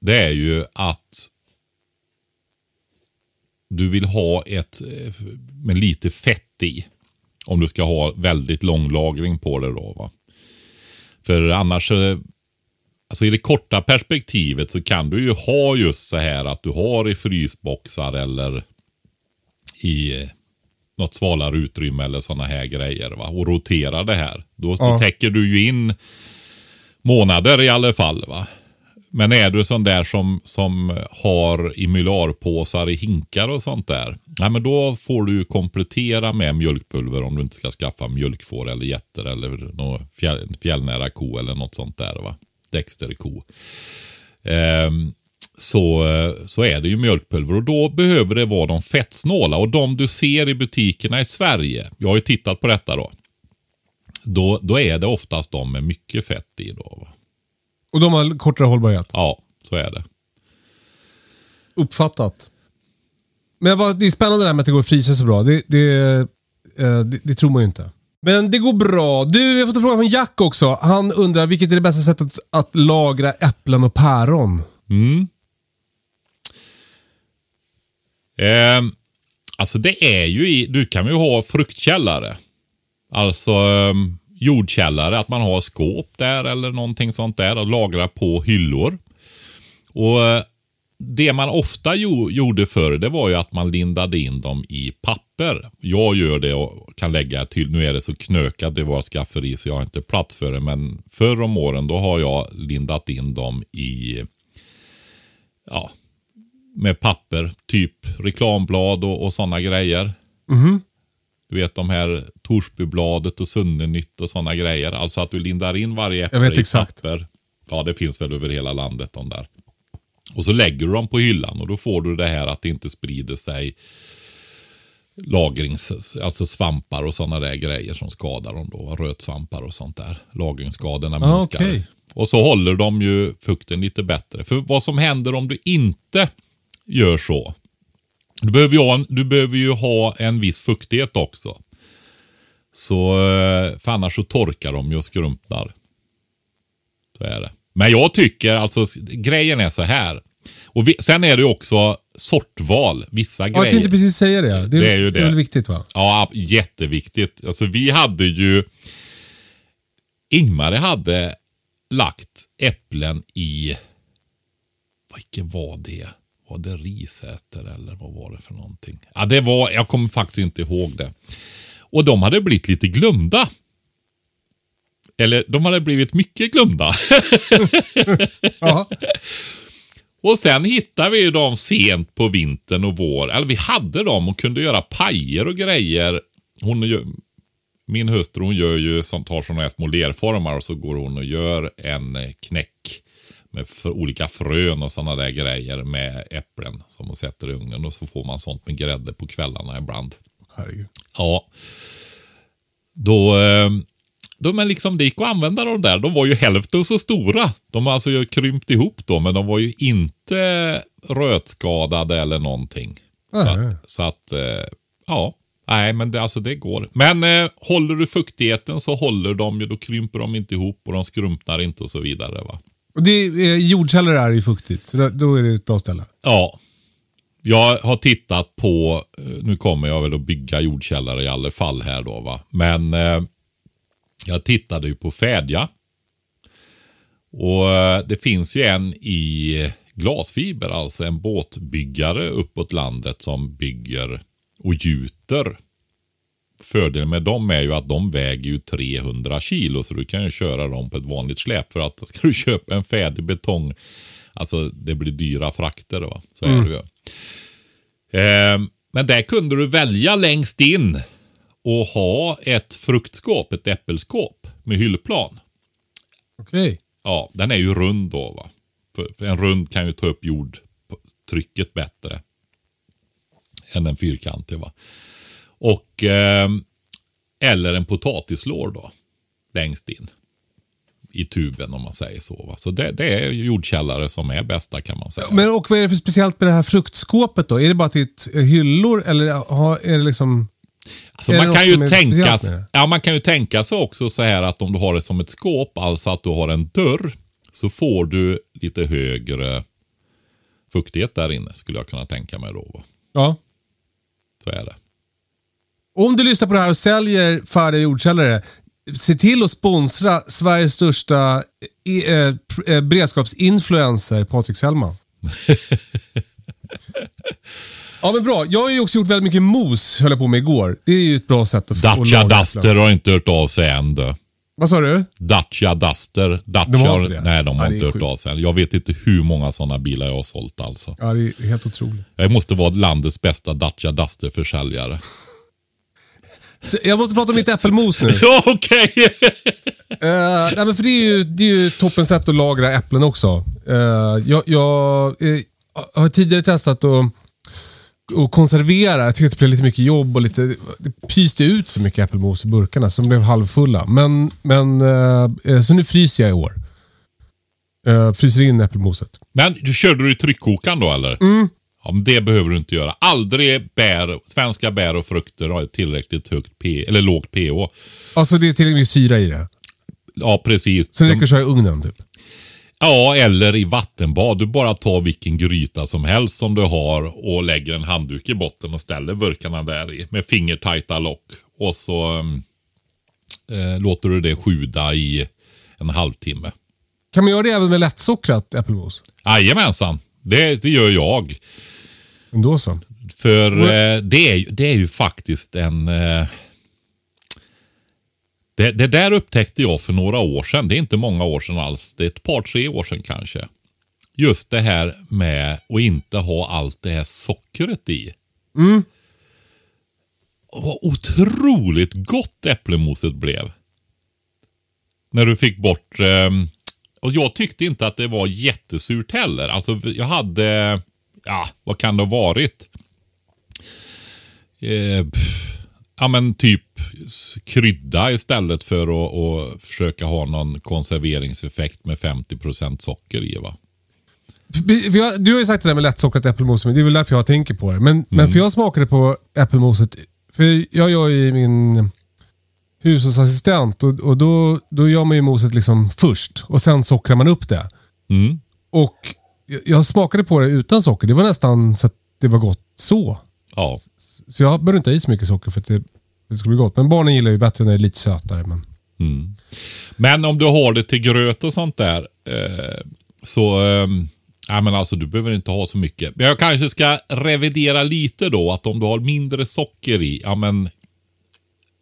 det är ju att du vill ha ett eh, med lite fett i. Om du ska ha väldigt lång lagring på det då. Va? För annars, eh, alltså i det korta perspektivet så kan du ju ha just så här att du har i frysboxar eller i något svalare utrymme eller sådana här grejer. Va? Och roterar det här. Då, Ja. då täcker du ju in månader i alla fall. va. Men är du sån där som, som har i mylarpåsar i hinkar och sånt där. Nej, men då får du komplettera med mjölkpulver om du inte ska skaffa mjölkfår eller getter eller någon fjäll, fjällnära ko eller något sånt där. va. Dexterko. Ehm, så, så är det ju mjölkpulver och då behöver det vara de fettsnåla. Och de du ser i butikerna i Sverige, jag har ju tittat på detta då. Då, då är det oftast de med mycket fett i. Då. va. Och de har kortare hållbarhet. Ja, så är det. Uppfattat. Men vad, det är spännande det här med att det går att frysa så bra. Det, det, eh, det, det tror man ju inte. Men det går bra. Du, vi har fått en fråga från Jack också. Han undrar vilket är det bästa sättet att lagra äpplen och päron? Ehm, alltså det är ju i, du kan ju ha fruktkällare. Alltså ehm, jordkällare, att man har skåp där eller någonting sånt där och lagrar på hyllor. Och eh, det man ofta jo, gjorde förr, det var ju att man lindade in dem i papper. Jag gör det och kan lägga till. Nu är det så knökat i våra skafferi så jag har inte plats för det. Men förr om åren då har jag lindat in dem i ja, med papper, typ reklamblad och, och sådana grejer. Mhm. Du vet de här Torsbybladet och Sunnenytt och sådana grejer. Alltså att du lindar in varje äpple Jag vet i exakt. papper. Ja, det finns väl över hela landet de där. Och så lägger du dem på hyllan och då får du det här att det inte sprider sig lagrings, alltså svampar och sådana där grejer som skadar dem då. Rötsvampar och sånt där. Lagringsskadorna Ah, minskar. okej. Och så håller de ju fukten lite bättre. För vad som händer om du inte gör så. Du behöver ju ha en, du behöver ju ha en viss fuktighet också. Så, eh, för annars så torkar de ju och skrumpnar. Så är det. Men jag tycker, alltså grejen är så här. Och vi, sen är det ju också sortval. Vissa Ja, jag grejer. tänkte precis säga det. Det är, Det är ju det. väl viktigt va? Ja, jätteviktigt. Alltså vi hade ju... Ingmar hade lagt äpplen i... Vilken var det? Var det Risäter eller vad var det för någonting? Ja, det var... Jag kommer faktiskt inte ihåg det. Och de hade blivit lite glömda. Eller de hade blivit mycket glömda. Och sen hittade vi dem sent på vintern och vår. Eller vi hade dem och kunde göra pajer och grejer. Hon min hustru hon gör ju som tar sådana här små lerformar och så går hon och gör en knäck med olika frön och sådana där grejer med äpplen som hon sätter i ugnen och så får man sånt med grädde på kvällarna ibland. Herregud. Ja. Då, eh, då men liksom det gick att använda de där. De var ju hälften så stora. De har alltså krympt ihop då, men de var ju inte rötskadade eller någonting. Så, att- så att, eh, ja. Nej, men det, alltså det går. Men eh, håller du fuktigheten så håller de ju, då krymper de inte ihop och de skrumpnar inte och så vidare. va. Och det är, eh, jordkällare är ju fuktigt, så då, är det ett bra ställe. Ja. Jag har tittat på, eh, nu kommer jag väl att bygga jordkällare i alla fall här då va. Men eh, jag tittade ju på Fädja. Och eh, det finns ju en i glasfiber, alltså en båtbyggare uppåt landet som bygger och gjuter. Fördelen med dem är ju att de väger ju 300 kilo så du kan ju köra dem på ett vanligt släp. För att ska du köpa en färdig betong, alltså det blir dyra frakter då. Så är det ju. Eh, men där kunde du välja längst in och ha ett fruktskåp, ett äppelskåp med hyllplan. Okej. Ja, den är ju rund då va. För, för en rund kan ju ta upp jordtrycket bättre. Än en fyrkantig va. Och eh, eller en potatislår då. Längst in. I tuben om man säger så. Va? Så det, det är jordkällare som är bästa kan man säga. Men och vad är det för speciellt med det här fruktskåpet då? Är det bara till eh, hyllor eller är det liksom... Alltså Är det man, något kan ju är tänka, speciellt med det? ja, man kan ju tänka sig också så här att om du har det som ett skåp, alltså att du har en dörr, så får du lite högre fuktighet där inne, skulle jag kunna tänka mig då. va. Ja. Så är det. Om du lyssnar på det här och säljer färdiga jordkällare, se till att sponsra Sveriges största eh, eh, eh, beredskapsinfluencer, Patrik Sellman. Ja men bra. Jag har ju också gjort väldigt mycket mos, höll jag på med igår. Det är ju ett bra sätt att, få- Dacia Duster har inte hört av sig än du. Vad sa du? Dacia Duster. Dacia, De har inte det? Nej, de har Ja, inte hört sjukt. av sig än. Jag vet inte hur många sådana bilar jag har sålt alltså. Ja, det är helt otroligt. Jag måste vara landets bästa Dacia Duster-försäljare. Så jag måste prata om mitt äppelmos nu. Ja, okej. Eh, nej, men för det är ju, det är ju toppen sätt att lagra äpplen också. Eh, jag jag eh, har tidigare testat att, att konservera. Jag tycker att det blev lite mycket jobb och lite, det pyste ut så mycket äppelmos i burkarna som blev halvfulla. Men, men, eh, eh, så nu fryser jag i år. Eh, fryser in äppelmoset. Men du körde du i tryckkokaren då eller? Mm. Ja, men det behöver du inte göra. Aldrig bär, svenska bär och frukter har ett tillräckligt högt P, eller lågt pH. Alltså det är tillräckligt mycket syra i det. Ja, precis. Så det räcker att köra i ugnen typ. Ja, eller i vattenbad. Du bara tar vilken gryta som helst som du har och lägger en handduk i botten och ställer burkarna där i med fingertajta lock. Och så mm, eh, låter du det sjuda i en halvtimme. Kan man göra det även med lättsockrat äppelmos? Jajamensan, det, det gör jag. Men då så. För eh, det, är, det är ju faktiskt en... Eh, det, det där upptäckte jag för några år sedan. Det är inte många år sedan alls. Det är ett par, tre år sedan kanske. Just det här med att inte ha allt det här sockret i. Vad otroligt gott äpplemoset blev. När du fick bort... ehm, och jag tyckte inte att det var jättesurt heller. Alltså jag hade... Ja, vad kan det ha varit? Eh, pff, ja men typ krydda istället för att, att försöka ha någon konserveringseffekt med 50% socker i va. Har- Du har ju sagt det där med lättsockrat äppelmos, men det är väl därför jag tänker på det. Men, men för jag smakade på äppelmoset, för jag gör ju min hushållsassistent och, och då, då gör man ju moset liksom först och sen sockrar man upp det. Mm. Och jag, smakade på det utan socker. Det var nästan så att det var gott så. Ja. Så jag behöver inte ha i så mycket socker för att det, det ska bli gott. Men barnen gillar ju bättre när det är lite sötare. Men... Men om du har det till gröt och sånt där. Eh, så, eh, ja men alltså du behöver inte ha så mycket. Men jag kanske ska revidera lite då. Att om du har mindre socker i, ja men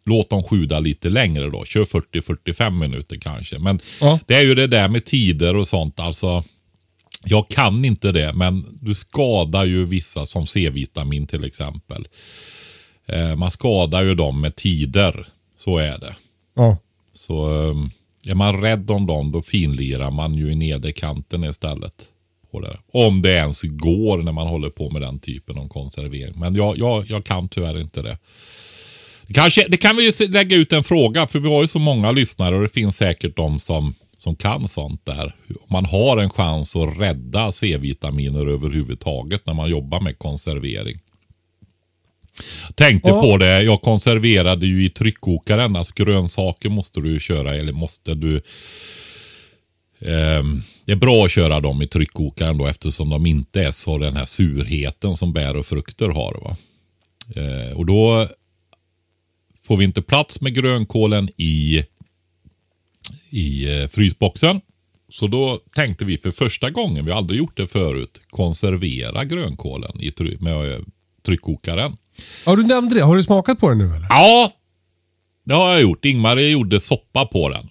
låt dem sjuda lite längre då. Kör 40-45 minuter kanske. Men Ja. det är ju det där med tider och sånt. Alltså, jag kan inte det, men du skadar ju vissa som C-vitamin till exempel. Eh, man skadar ju dem med tider. Så är det. Ja. Så um, är man rädd om dem då finlirar man ju i nederkanten istället. På det. Om det ens går när man håller på med den typen av konservering. Men jag, jag, jag kan tyvärr inte det. Kanske, det kan vi ju lägga ut en fråga för vi har ju så många lyssnare och det finns säkert de som, som kan sånt där. Man har en chans att rädda C-vitaminer överhuvudtaget när man jobbar med konservering. Tänkte Ja. på det, jag konserverade ju i tryckkokaren. Alltså grönsaker måste du köra, eller måste du... Ehm, det är bra att köra dem i tryckkokaren då eftersom de inte är så den här surheten som bär och frukter har. Va? Eh, och då får vi inte plats med grönkålen i, i eh, frysboxen. Så då tänkte vi för första gången, vi har aldrig gjort det förut, konservera grönkålen i try- med eh, tryckkokaren. ja, du nämnde det. Har du smakat på det nu eller? Ja, det har jag gjort. Ingmar gjorde soppa på den.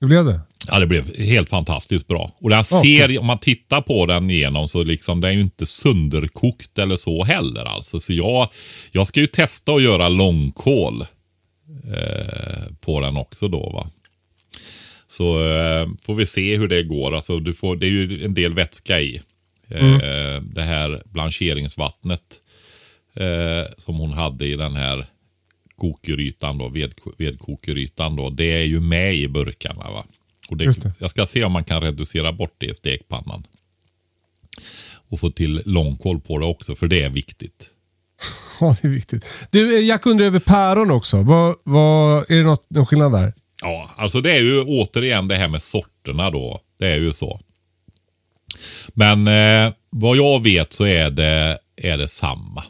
Hur blev det? Ja, det blev helt fantastiskt bra. Och den ser, om man tittar på den igenom så liksom, den är ju inte sönderkokt eller så heller. Alltså. Så jag, jag ska ju testa att göra långkål eh, på den också då. va. Så eh, får vi se hur det går. Alltså, du får, det är ju en del vätska i. Eh, Det här blancheringsvattnet eh, som hon hade i den här kokerytan då, ved, vedkokerytan då. Det är ju med i burkarna va. Och det, det. jag ska se om man kan reducera bort det i stekpannan. Och få till långkål på det också, för det är viktigt. Ja, det är viktigt. Du, eh, Jack undrar över päron också. Vad, vad, är det något, någon skillnad där? Ja, alltså det är ju återigen det här med sorterna då. Det är ju så. Men eh, vad jag vet så är det, är det samma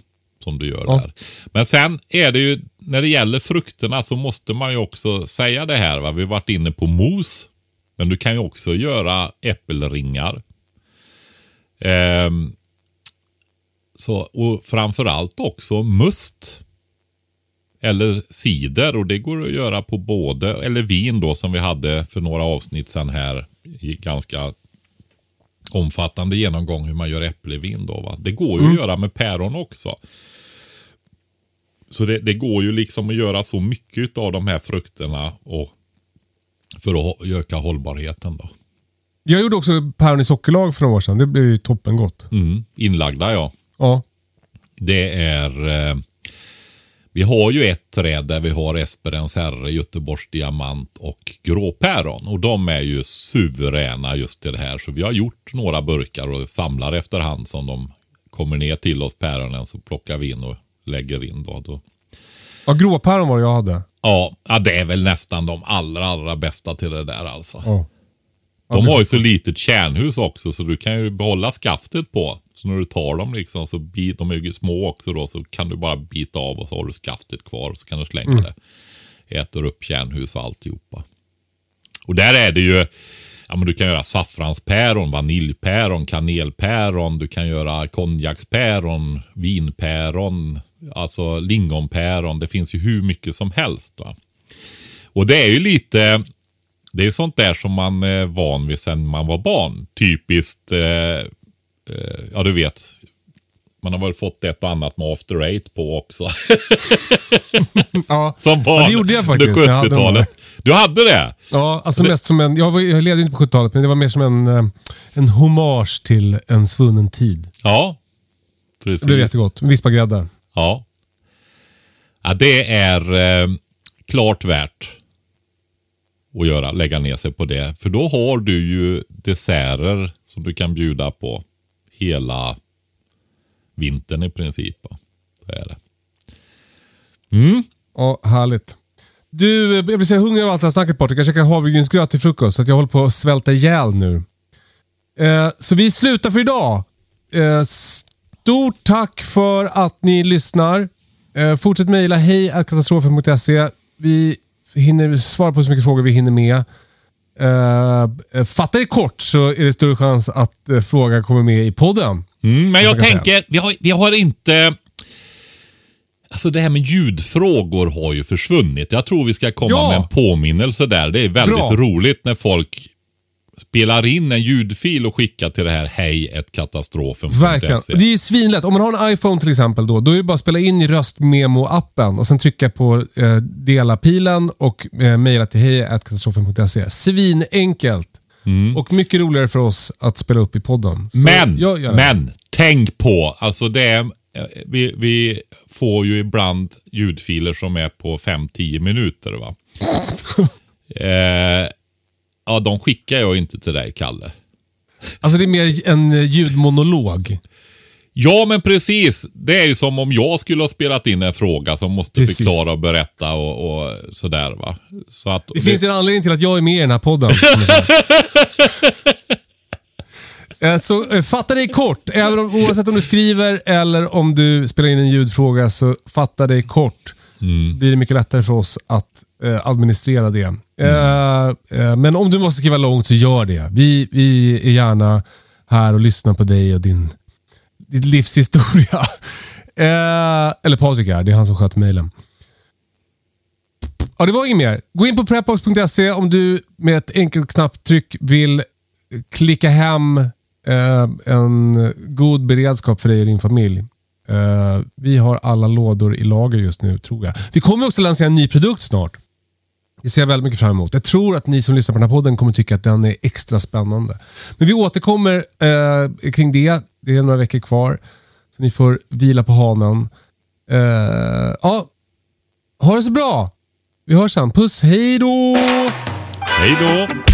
som du gör Ja. där. Men sen är det ju, när det gäller frukterna så måste man ju också säga det här. Va? Vi har varit inne på mos. Men du kan ju också göra äppelringar. Ehm, Så, och framförallt också must. Eller cider och det går att göra på både, eller vin då som vi hade för några avsnitt sedan här. I ganska omfattande genomgång hur man gör äpplevin då. Va? Det går ju att göra med päron också. Så det, det, går ju liksom att göra så mycket av de här frukterna och för att öka hållbarheten då. Jag gjorde också päron i sockerlag för några år sedan. Det blev ju toppengott. Mm, inlagda ja. Ja. Det är... Eh, vi har ju ett träd där vi har Esperens herre, Göteborgs diamant och gråpäron. Och de är ju suveräna just till det här. Så vi har gjort några burkar och samlar efterhand som de kommer ner till oss päronen. Så plockar vi in och lägger in då. då. Ja, gråpäron var det jag hade. Ja, ja, det är väl nästan de allra, allra bästa till det där alltså. Ja. De har ju så litet kärnhus också så du kan ju behålla skaftet på. Så när du tar dem liksom så bit, de är ju små också då så kan du bara bita av och så har du skaftet kvar och så kan du slänga Mm. det. Äter upp kärnhus och alltihopa. Och där är det ju, ja men du kan göra saffranspäron, vaniljpäron, kanelpäron, du kan göra konjakspäron, vinpäron, alltså lingonpäron. Det finns ju hur mycket som helst. Va? Och det är ju lite, det är sånt där som man är van vid sedan man var barn. Typiskt, eh, eh, ja du vet, man har väl fått ett och annat med after eight på också. Ja. Som barn Ja, det gjorde jag faktiskt. Jag hade dem 70-talet. Du hade det? Ja, alltså mest som en... Jag, var, jag levde inte på 70-talet, men det var mer som en, eh, en hommage till en svunnen tid. Ja. Precis. Det blev jättegott. Vispagräddar. Ja. ja. Det är eh, klart värt att göra, lägga ner sig på det. För då har du ju desserter som du kan bjuda på hela vintern i princip. Det är det. Mm. Ja, härligt. Du, eh, jag blir så hungrig av allt det här snacket Patrik. Jag käkar havregrynsgröt till frukost, så att jag håller på att svälta ihjäl nu. Eh, så vi slutar för idag. Eh, stort tack för att ni lyssnar. Eh, fortsätt mejla hej katastrofen.se. Vi hinner svara på så mycket frågor vi hinner med. Uh, fattar det kort så är det större chans att uh, frågan kommer med i podden. Mm, men jag tänker, vi har, vi har inte... Alltså det här med ljudfrågor har ju försvunnit. Jag tror vi ska komma Ja. med en påminnelse där. Det är väldigt Bra. roligt när folk spelar in en ljudfil och skickar till det här hej ett katastrofen. Verkligen. Det är ju svinlätt. Om man har en iPhone till exempel, då, då är det bara att spela in i röstmemo-appen och sen trycka på eh, dela-pilen och eh, mejla till hejkatastrofen.se. Svinenkelt. Och mycket roligare för oss att spela upp i podden. Så Men, men, tänk på, alltså det är, eh, vi, vi får ju ibland ljudfiler som är på 5-10 minuter va. eh, ja, de skickar jag inte till dig, Kalle. Alltså det är mer en ljudmonolog. Ja, men precis. Det är ju som om jag skulle ha spelat in en fråga som måste Precis. förklara och berätta och, och sådär va. Så att, Det finns en anledning till att jag är med i den här podden. Eh, Så eh, fatta dig kort. Även om, oavsett om du skriver eller om du spelar in en ljudfråga, så fatta dig kort. Så blir det mycket lättare för oss att eh, administrera det. Eh, eh, men om du måste skriva långt så gör det. Vi, vi är gärna här och lyssnar på dig och din, din livshistoria. Eh, eller Patrik är, det är han som sköter mejlen. Ja, det var inget mer. Gå in på prepbox.se om du med ett enkelt knapptryck vill klicka hem eh, en god beredskap för dig och din familj. Eh, vi har alla lådor i lager just nu, tror jag. Vi kommer också lansera en ny produkt snart. Det ser jag väldigt mycket fram emot. Jag tror att ni som lyssnar på den här podden kommer tycka att den är extra spännande. Men vi återkommer eh, kring det. Det är några veckor kvar. Så ni får vila på hanen. Eh, ja, ha det så bra! Vi hörs sen. Puss, hej då! Hej då!